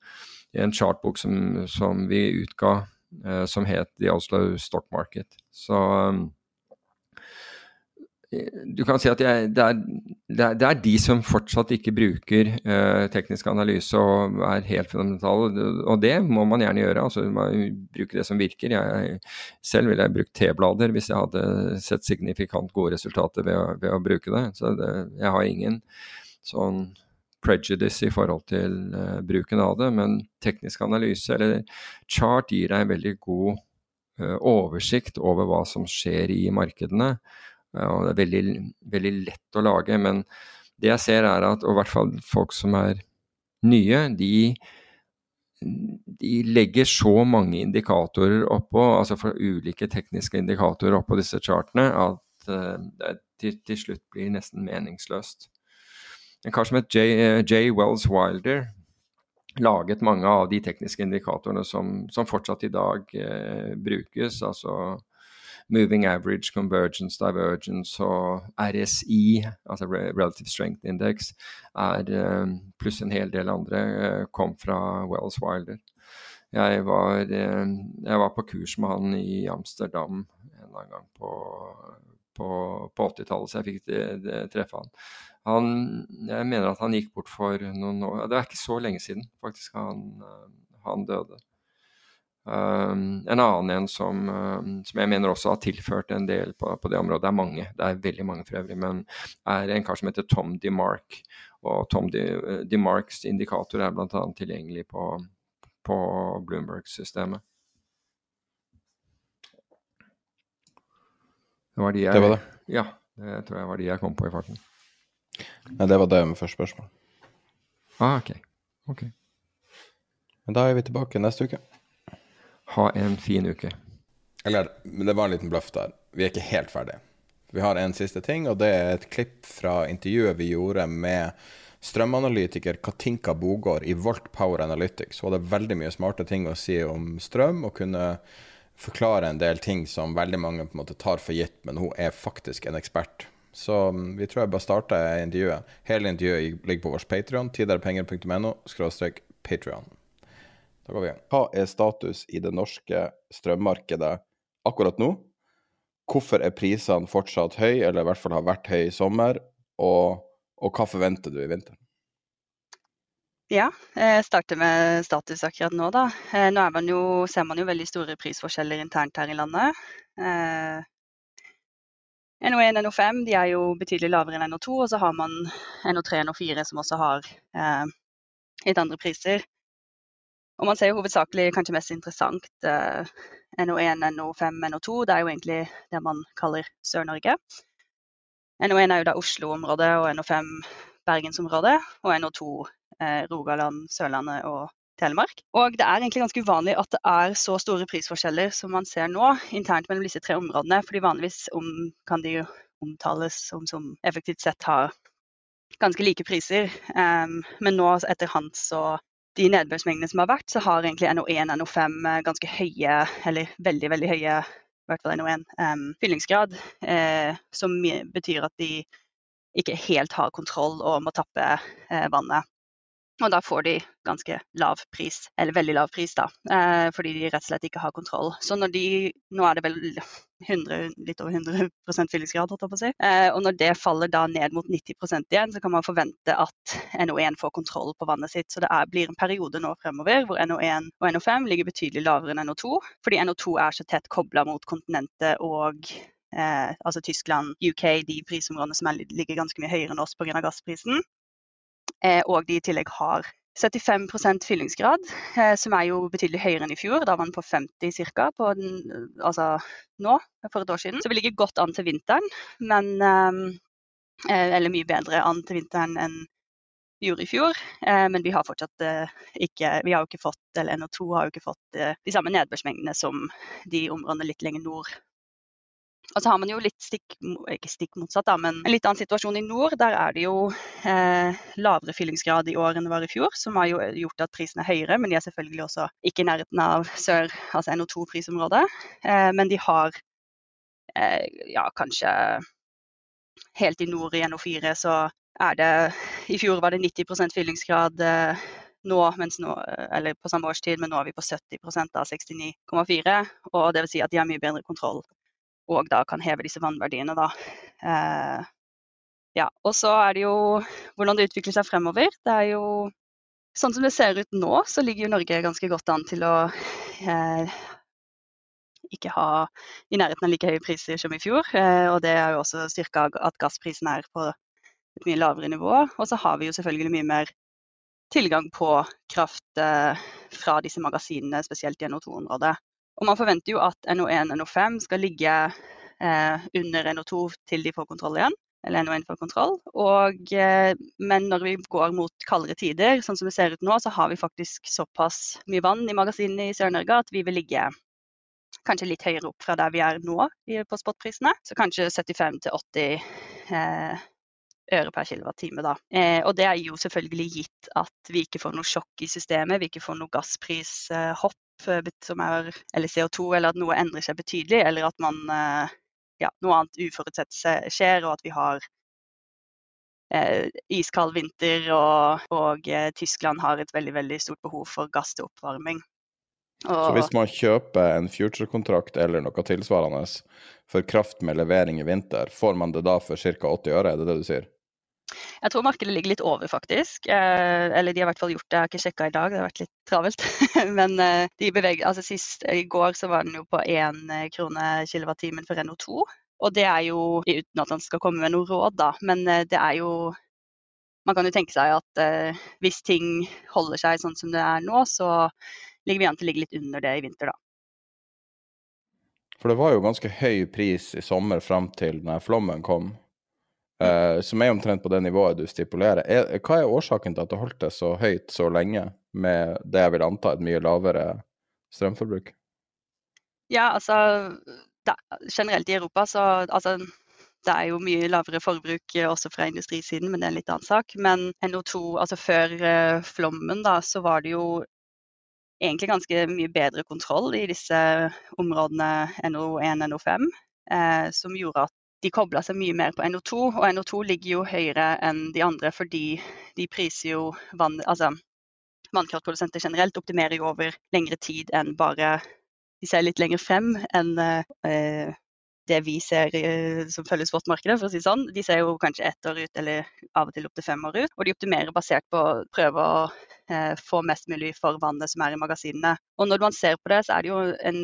I en chartbok som, som vi utga eh, som het The Oslo Stock Market. Så um, du kan si at jeg, det, er, det, er, det, er, de som fortsatt ikke bruker eh, teknisk analyse og er helt fundamentale. Og det må man gjerne gjøre. altså Bruke det som virker. Jeg, selv ville jeg brukt T-blader hvis jeg hadde sett signifikant gode resultater ved å, ved å bruke det. Så det, jeg har ingen sånn prejudice i forhold til eh, bruken av det. Men teknisk analyse eller chart gir deg en veldig god eh, oversikt over hva som skjer i markedene og det er veldig, veldig lett å lage. Men det jeg ser er at, og i hvert fall folk som er nye, de, de legger så mange indikatorer oppå, altså for ulike tekniske indikatorer oppå disse chartene, at uh, det til, til, slutt blir nesten meningsløst. En kar som het J. Uh, J. Wells Wilder laget mange av de tekniske indikatorene som, som fortsatt i dag eh, brukes. altså moving average, convergence, divergence og RSI, altså Relative Strength Index, er, eh, pluss en hel del andre, eh, kom fra Wells Wilder. Jeg var, eh, jeg var, på kurs med han i Amsterdam en eller annen gang på, på, på 80-tallet, så jeg fikk treffe han. han. Jeg mener at han gikk bort for noen år Det er ikke så lenge siden faktisk han, han døde. Um, en annen en som, um, som, jeg mener også har tilført en del på, på, det området, det er mange, det er veldig mange for øvrig, men er en kar som heter Tom DeMark. Og Tom DeMarks indikator er bl.a. tilgjengelig på, på Bloomberg-systemet. Det var de jeg, det var det? Ja, det tror jeg var de jeg kom på i farten. Nei, det var det med første spørsmål. Ah, ok. ok. Men da er vi tilbake neste uke. Ha en fin uke. Eller, det var en liten bløff der. Vi er ikke helt ferdige. Vi har en siste ting, og det er et klipp fra intervjuet vi gjorde med strømanalytiker Katinka Bogård i Volt Power Analytics. Hun hadde veldig mye smarte ting å si om strøm, og kunne forklare en del ting som veldig mange på en måte tar for gitt, men hun er faktisk en ekspert. Så mm, vi tror jeg bare starter intervjuet. Hele intervjuet ligger på vår Patrion, tiderpenger.no, Patrion. Da går vi. Hva er status i det norske strømmarkedet akkurat nå? Hvorfor er prisene fortsatt høye, eller i hvert fall har vært høye i sommer? Og, og hva forventer du i vinter? Ja, jeg starter med status akkurat nå. da. Eh, nå man jo, ser man jo veldig store prisforskjeller internt her i landet. Eh, NO1 og NO5 de er jo betydelig lavere enn NO2, og så har man NO3 og NO4 som også har eh, litt andre priser. Og man ser jo hovedsakelig kanskje mest interessant eh, NO1, NO5, NO2. Det er jo egentlig det man kaller Sør-Norge. NO1 er jo da Oslo-området og NO5 Bergensområdet. Og NO2 eh, Rogaland, Sørlandet og Telemark. Og det er egentlig ganske uvanlig at det er så store prisforskjeller som man ser nå internt mellom disse tre områdene. fordi vanligvis om, kan de jo omtales som, som effektivt sett har ganske like priser. Um, men nå etter hans så de nedbørsmengdene som har vært, så har egentlig NO1 og NO5 ganske høye, eller veldig veldig høye i hvert fall NO1, um, fyllingsgrad, eh, som betyr at de ikke helt har kontroll og må tappe eh, vannet. Og da får de ganske lav pris, eller veldig lav pris, da, eh, fordi de rett og slett ikke har kontroll. Så når de Nå er det vel 100, litt over 100 fyllingsgrad, holdt jeg på å si. Eh, og når det faller da ned mot 90% igjen, så kan man forvente at NO1 får kontroll på vannet sitt. Så det er, blir en periode nå fremover hvor NO1 og NO5 ligger betydelig lavere enn NO2, fordi NO2 er så tett kobla mot kontinentet og Eh, altså Tyskland, UK, de prisområdene som er, ligger ganske mye høyere enn oss pga. gassprisen. Eh, og de i tillegg har 75 fyllingsgrad, eh, som er jo betydelig høyere enn i fjor. Da var den på 50 ca. Altså nå, for et år siden. Så vi ligger godt an til vinteren, men eh, Eller mye bedre an til vinteren enn vi gjorde i fjor. Men vi har fortsatt ikke Vi har jo ikke fått, eller NO2 har jo ikke fått de samme nedbørsmengdene som de områdene litt lenger nord og så har man jo litt stikk, ikke stikk motsatt, da, men en litt annen situasjon i nord. Der er det jo eh, lavere fyllingsgrad i år enn det var i fjor, som har jo gjort at prisen er høyere. Men de er selvfølgelig også ikke i nærheten av sør, altså NO2-prisområdet. Eh, men de har eh, ja, kanskje helt i nord i NO4 så er det I fjor var det 90% fyllingsgrad. Eh, nå, nå, eller på samme årstid, men nå er vi på 70 av 69,4. Og det vil si at de har mye bedre kontroll og da kan heve disse vannverdiene. Da. Eh, ja. Og så er det jo hvordan det utvikler seg fremover. Det er jo Sånn som det ser ut nå, så ligger jo Norge ganske godt an til å eh, ikke ha i nærheten av like høye priser som i fjor. Eh, og det er jo også styrka at gassprisen er på et mye lavere nivå. Og så har vi jo selvfølgelig mye mer tilgang på kraft eh, fra disse magasinene, spesielt i NO2-området. Og man forventer jo at NO1 og NO5 skal ligge eh, under NO2 til de får kontroll igjen. Eller NO1 får kontroll. Og, eh, men når vi går mot kaldere tider, sånn som det ser ut nå, så har vi faktisk såpass mye vann i magasinene i Sør-Norge at vi vil ligge kanskje litt høyere opp fra der vi er nå på spotprisene. Så kanskje 75-80 eh, øre per kilowattime. Da. Eh, og det er jo selvfølgelig gitt at vi ikke får noe sjokk i systemet, vi ikke får noe gassprishopp som er, eller CO2, eller at noe endrer seg betydelig, eller at man, eh, ja, noe annet uforutsett skjer, og at vi har eh, iskald vinter, og, og eh, Tyskland har et veldig, veldig stort behov for gass til oppvarming. Og... Så hvis man kjøper en future-kontrakt eller noe tilsvarende for kraft med levering i vinter, får man det da for ca. 80 øre, er det det du sier? Jeg tror markedet ligger litt over, faktisk. Eh, eller de har i hvert fall gjort det, jeg har ikke sjekka i dag, det har vært litt travelt. Men eh, de beveger, altså sist, i går så var den jo på én eh, krone kilowattimen for NO2. Og det er jo uten at han skal komme med noe råd, da. Men eh, det er jo Man kan jo tenke seg at eh, hvis ting holder seg sånn som det er nå, så ligger vi an til å ligge litt under det i vinter, da. For det var jo ganske høy pris i sommer fram til når flommen kom. Uh, som er omtrent på det nivået du stipulerer. Er, hva er årsaken til at det holdt det så høyt så lenge, med det jeg vil anta et mye lavere strømforbruk? Ja, altså da, generelt i Europa så altså, det er jo mye lavere forbruk også fra industrisiden, men det er en litt annen sak. Men NO2, altså før uh, flommen, da, så var det jo egentlig ganske mye bedre kontroll i disse områdene NO1 NO5, uh, som gjorde at de kobla seg mye mer på NO2, og NO2 ligger jo høyere enn de andre fordi de priser jo vann, altså vannkraftprodusenter generelt optimerer jo over lengre tid enn bare De ser litt lenger frem enn eh, det vi ser eh, som følger spotmarkedet, for å si sånn. De ser jo kanskje ett år ut, eller av og til opptil fem år ut. Og de optimerer basert på å prøve å eh, få mest mulig for vannet som er i magasinene. Og når man ser på det, så er det jo en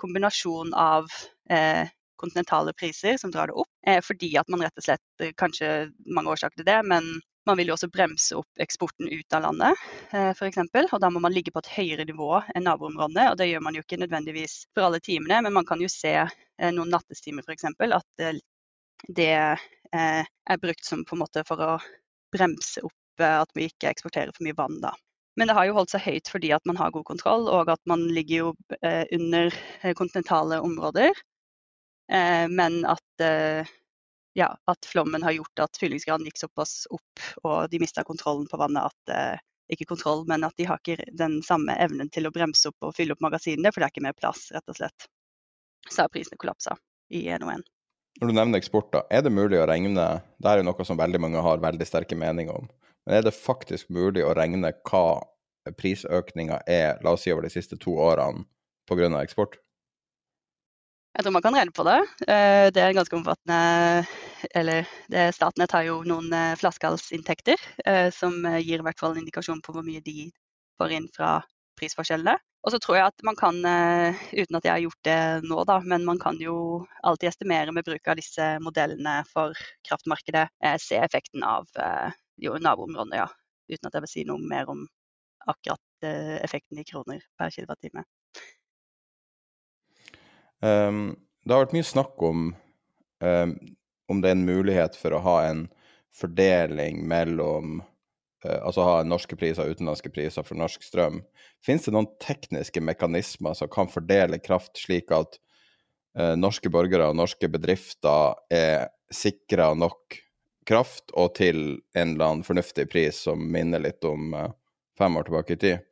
kombinasjon av eh, kontinentale priser som drar det opp. Eh, fordi at man rett og slett eh, Kanskje mange årsaker til det, men man vil jo også bremse opp eksporten ut av landet, eh, f.eks. Og da må man ligge på et høyere nivå enn naboområdene. Og det gjør man jo ikke nødvendigvis for alle timene, men man kan jo se noen nattestimer f.eks. at det er brukt som på en måte for å bremse opp at vi ikke eksporterer for mye vann. da. Men det har jo holdt seg høyt fordi at man har god kontroll, og at man ligger jo under kontinentale områder. Eh, men at, eh, ja, at flommen har gjort at fyllingsgraden gikk såpass opp og de mista kontrollen på vannet at eh, ikke kontroll, men at de har ikke den samme evnen til å bremse opp og fylle opp magasinene, for det er ikke mer plass, rett og slett. så har prisene kollapsa i NO1. Når du nevner eksport, da, er det mulig å regne Det er jo noe som veldig mange har veldig sterke meninger om. Men er det faktisk mulig å regne hva prisøkninga er, la oss si over de siste to årene, pga. eksport? Jeg tror man kan regne på det. Eh, det er ganske omfattende Eller Statnett har jo noen eh, flaskehalsinntekter eh, som gir i hvert fall en indikasjon på hvor mye de får inn fra prisforskjellene. Og så tror jeg at man kan, uten at jeg har gjort det nå, da, men man kan jo alltid estimere med bruk av disse modellene for kraftmarkedet, se effekten av jo, naboområdene, ja. Uten at jeg vil si noe mer om akkurat effekten i kroner per kilowattime. Um, det har vært mye snakk om um, om det er en mulighet for å ha en fordeling mellom uh, Altså ha norske priser og utenlandske priser for norsk strøm. Finnes det noen tekniske mekanismer som kan fordele kraft slik at uh, norske borgere og norske bedrifter er sikra nok kraft, og til en eller annen fornuftig pris som minner litt om uh, fem år tilbake i tid?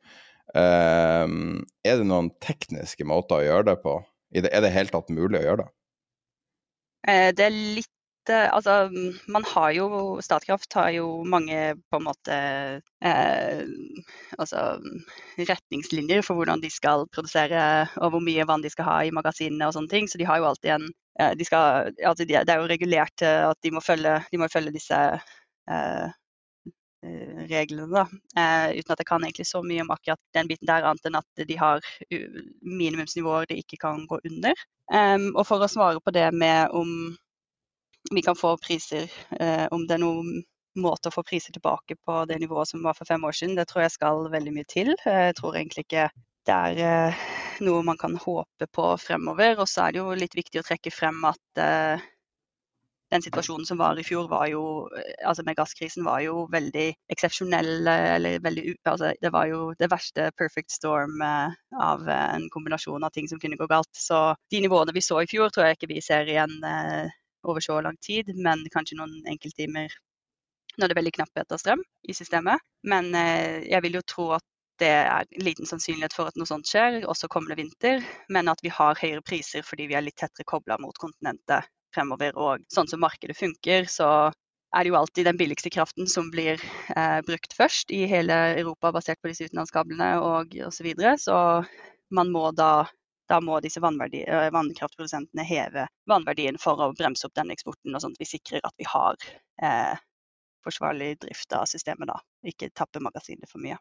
Ehm, er det noen tekniske måter å gjøre det på? Er det i det hele tatt mulig å gjøre det? Eh, det er litt eh, Altså, man har jo Statkraft har jo mange på en måte eh, altså, retningslinjer for hvordan de skal produsere og hvor mye vann de skal ha i magasinene og sånne ting. Så de har jo alltid en eh, de skal, altså, Det er jo regulert at de må følge, de må følge disse eh, reglene, da. Eh, uten at jeg kan egentlig så mye om akkurat den biten der, annet enn at de har minimumsnivåer de ikke kan gå under. Um, og for å svare på det med om vi kan få priser, eh, om det er noen måte å få priser tilbake på det nivået som var for fem år siden, det tror jeg skal veldig mye til. Jeg tror egentlig ikke det er eh, noe man kan håpe på fremover. Og så er det jo litt viktig å trekke frem at uh, den situasjonen som var i fjor, var jo, eh, altså med gasskrisen, var jo veldig eksepsjonell. Eller veldig altså Det var jo det verste perfect storm eh, av en kombinasjon av ting som kunne gå galt. Så de nivåene vi så i fjor, tror jeg ikke vi ser igjen eh, over så lang tid, men kanskje noen enkelttimer når det er veldig knapphet av strøm i systemet. Men jeg vil jo tro at det er liten sannsynlighet for at noe sånt skjer, også kommende vinter. Men at vi har høyere priser fordi vi er litt tettere kobla mot kontinentet fremover. Og sånn som markedet funker, så er det jo alltid den billigste kraften som blir eh, brukt først i hele Europa basert på disse utenlandskablene og osv. Så, videre. så man må da, da må disse eh, vannkraftprodusentene heve vannverdien for å bremse opp den eksporten, og sånn at vi sikrer at vi har eh, forsvarlig drift av systemet. da, Ikke tappe magasinet for mye.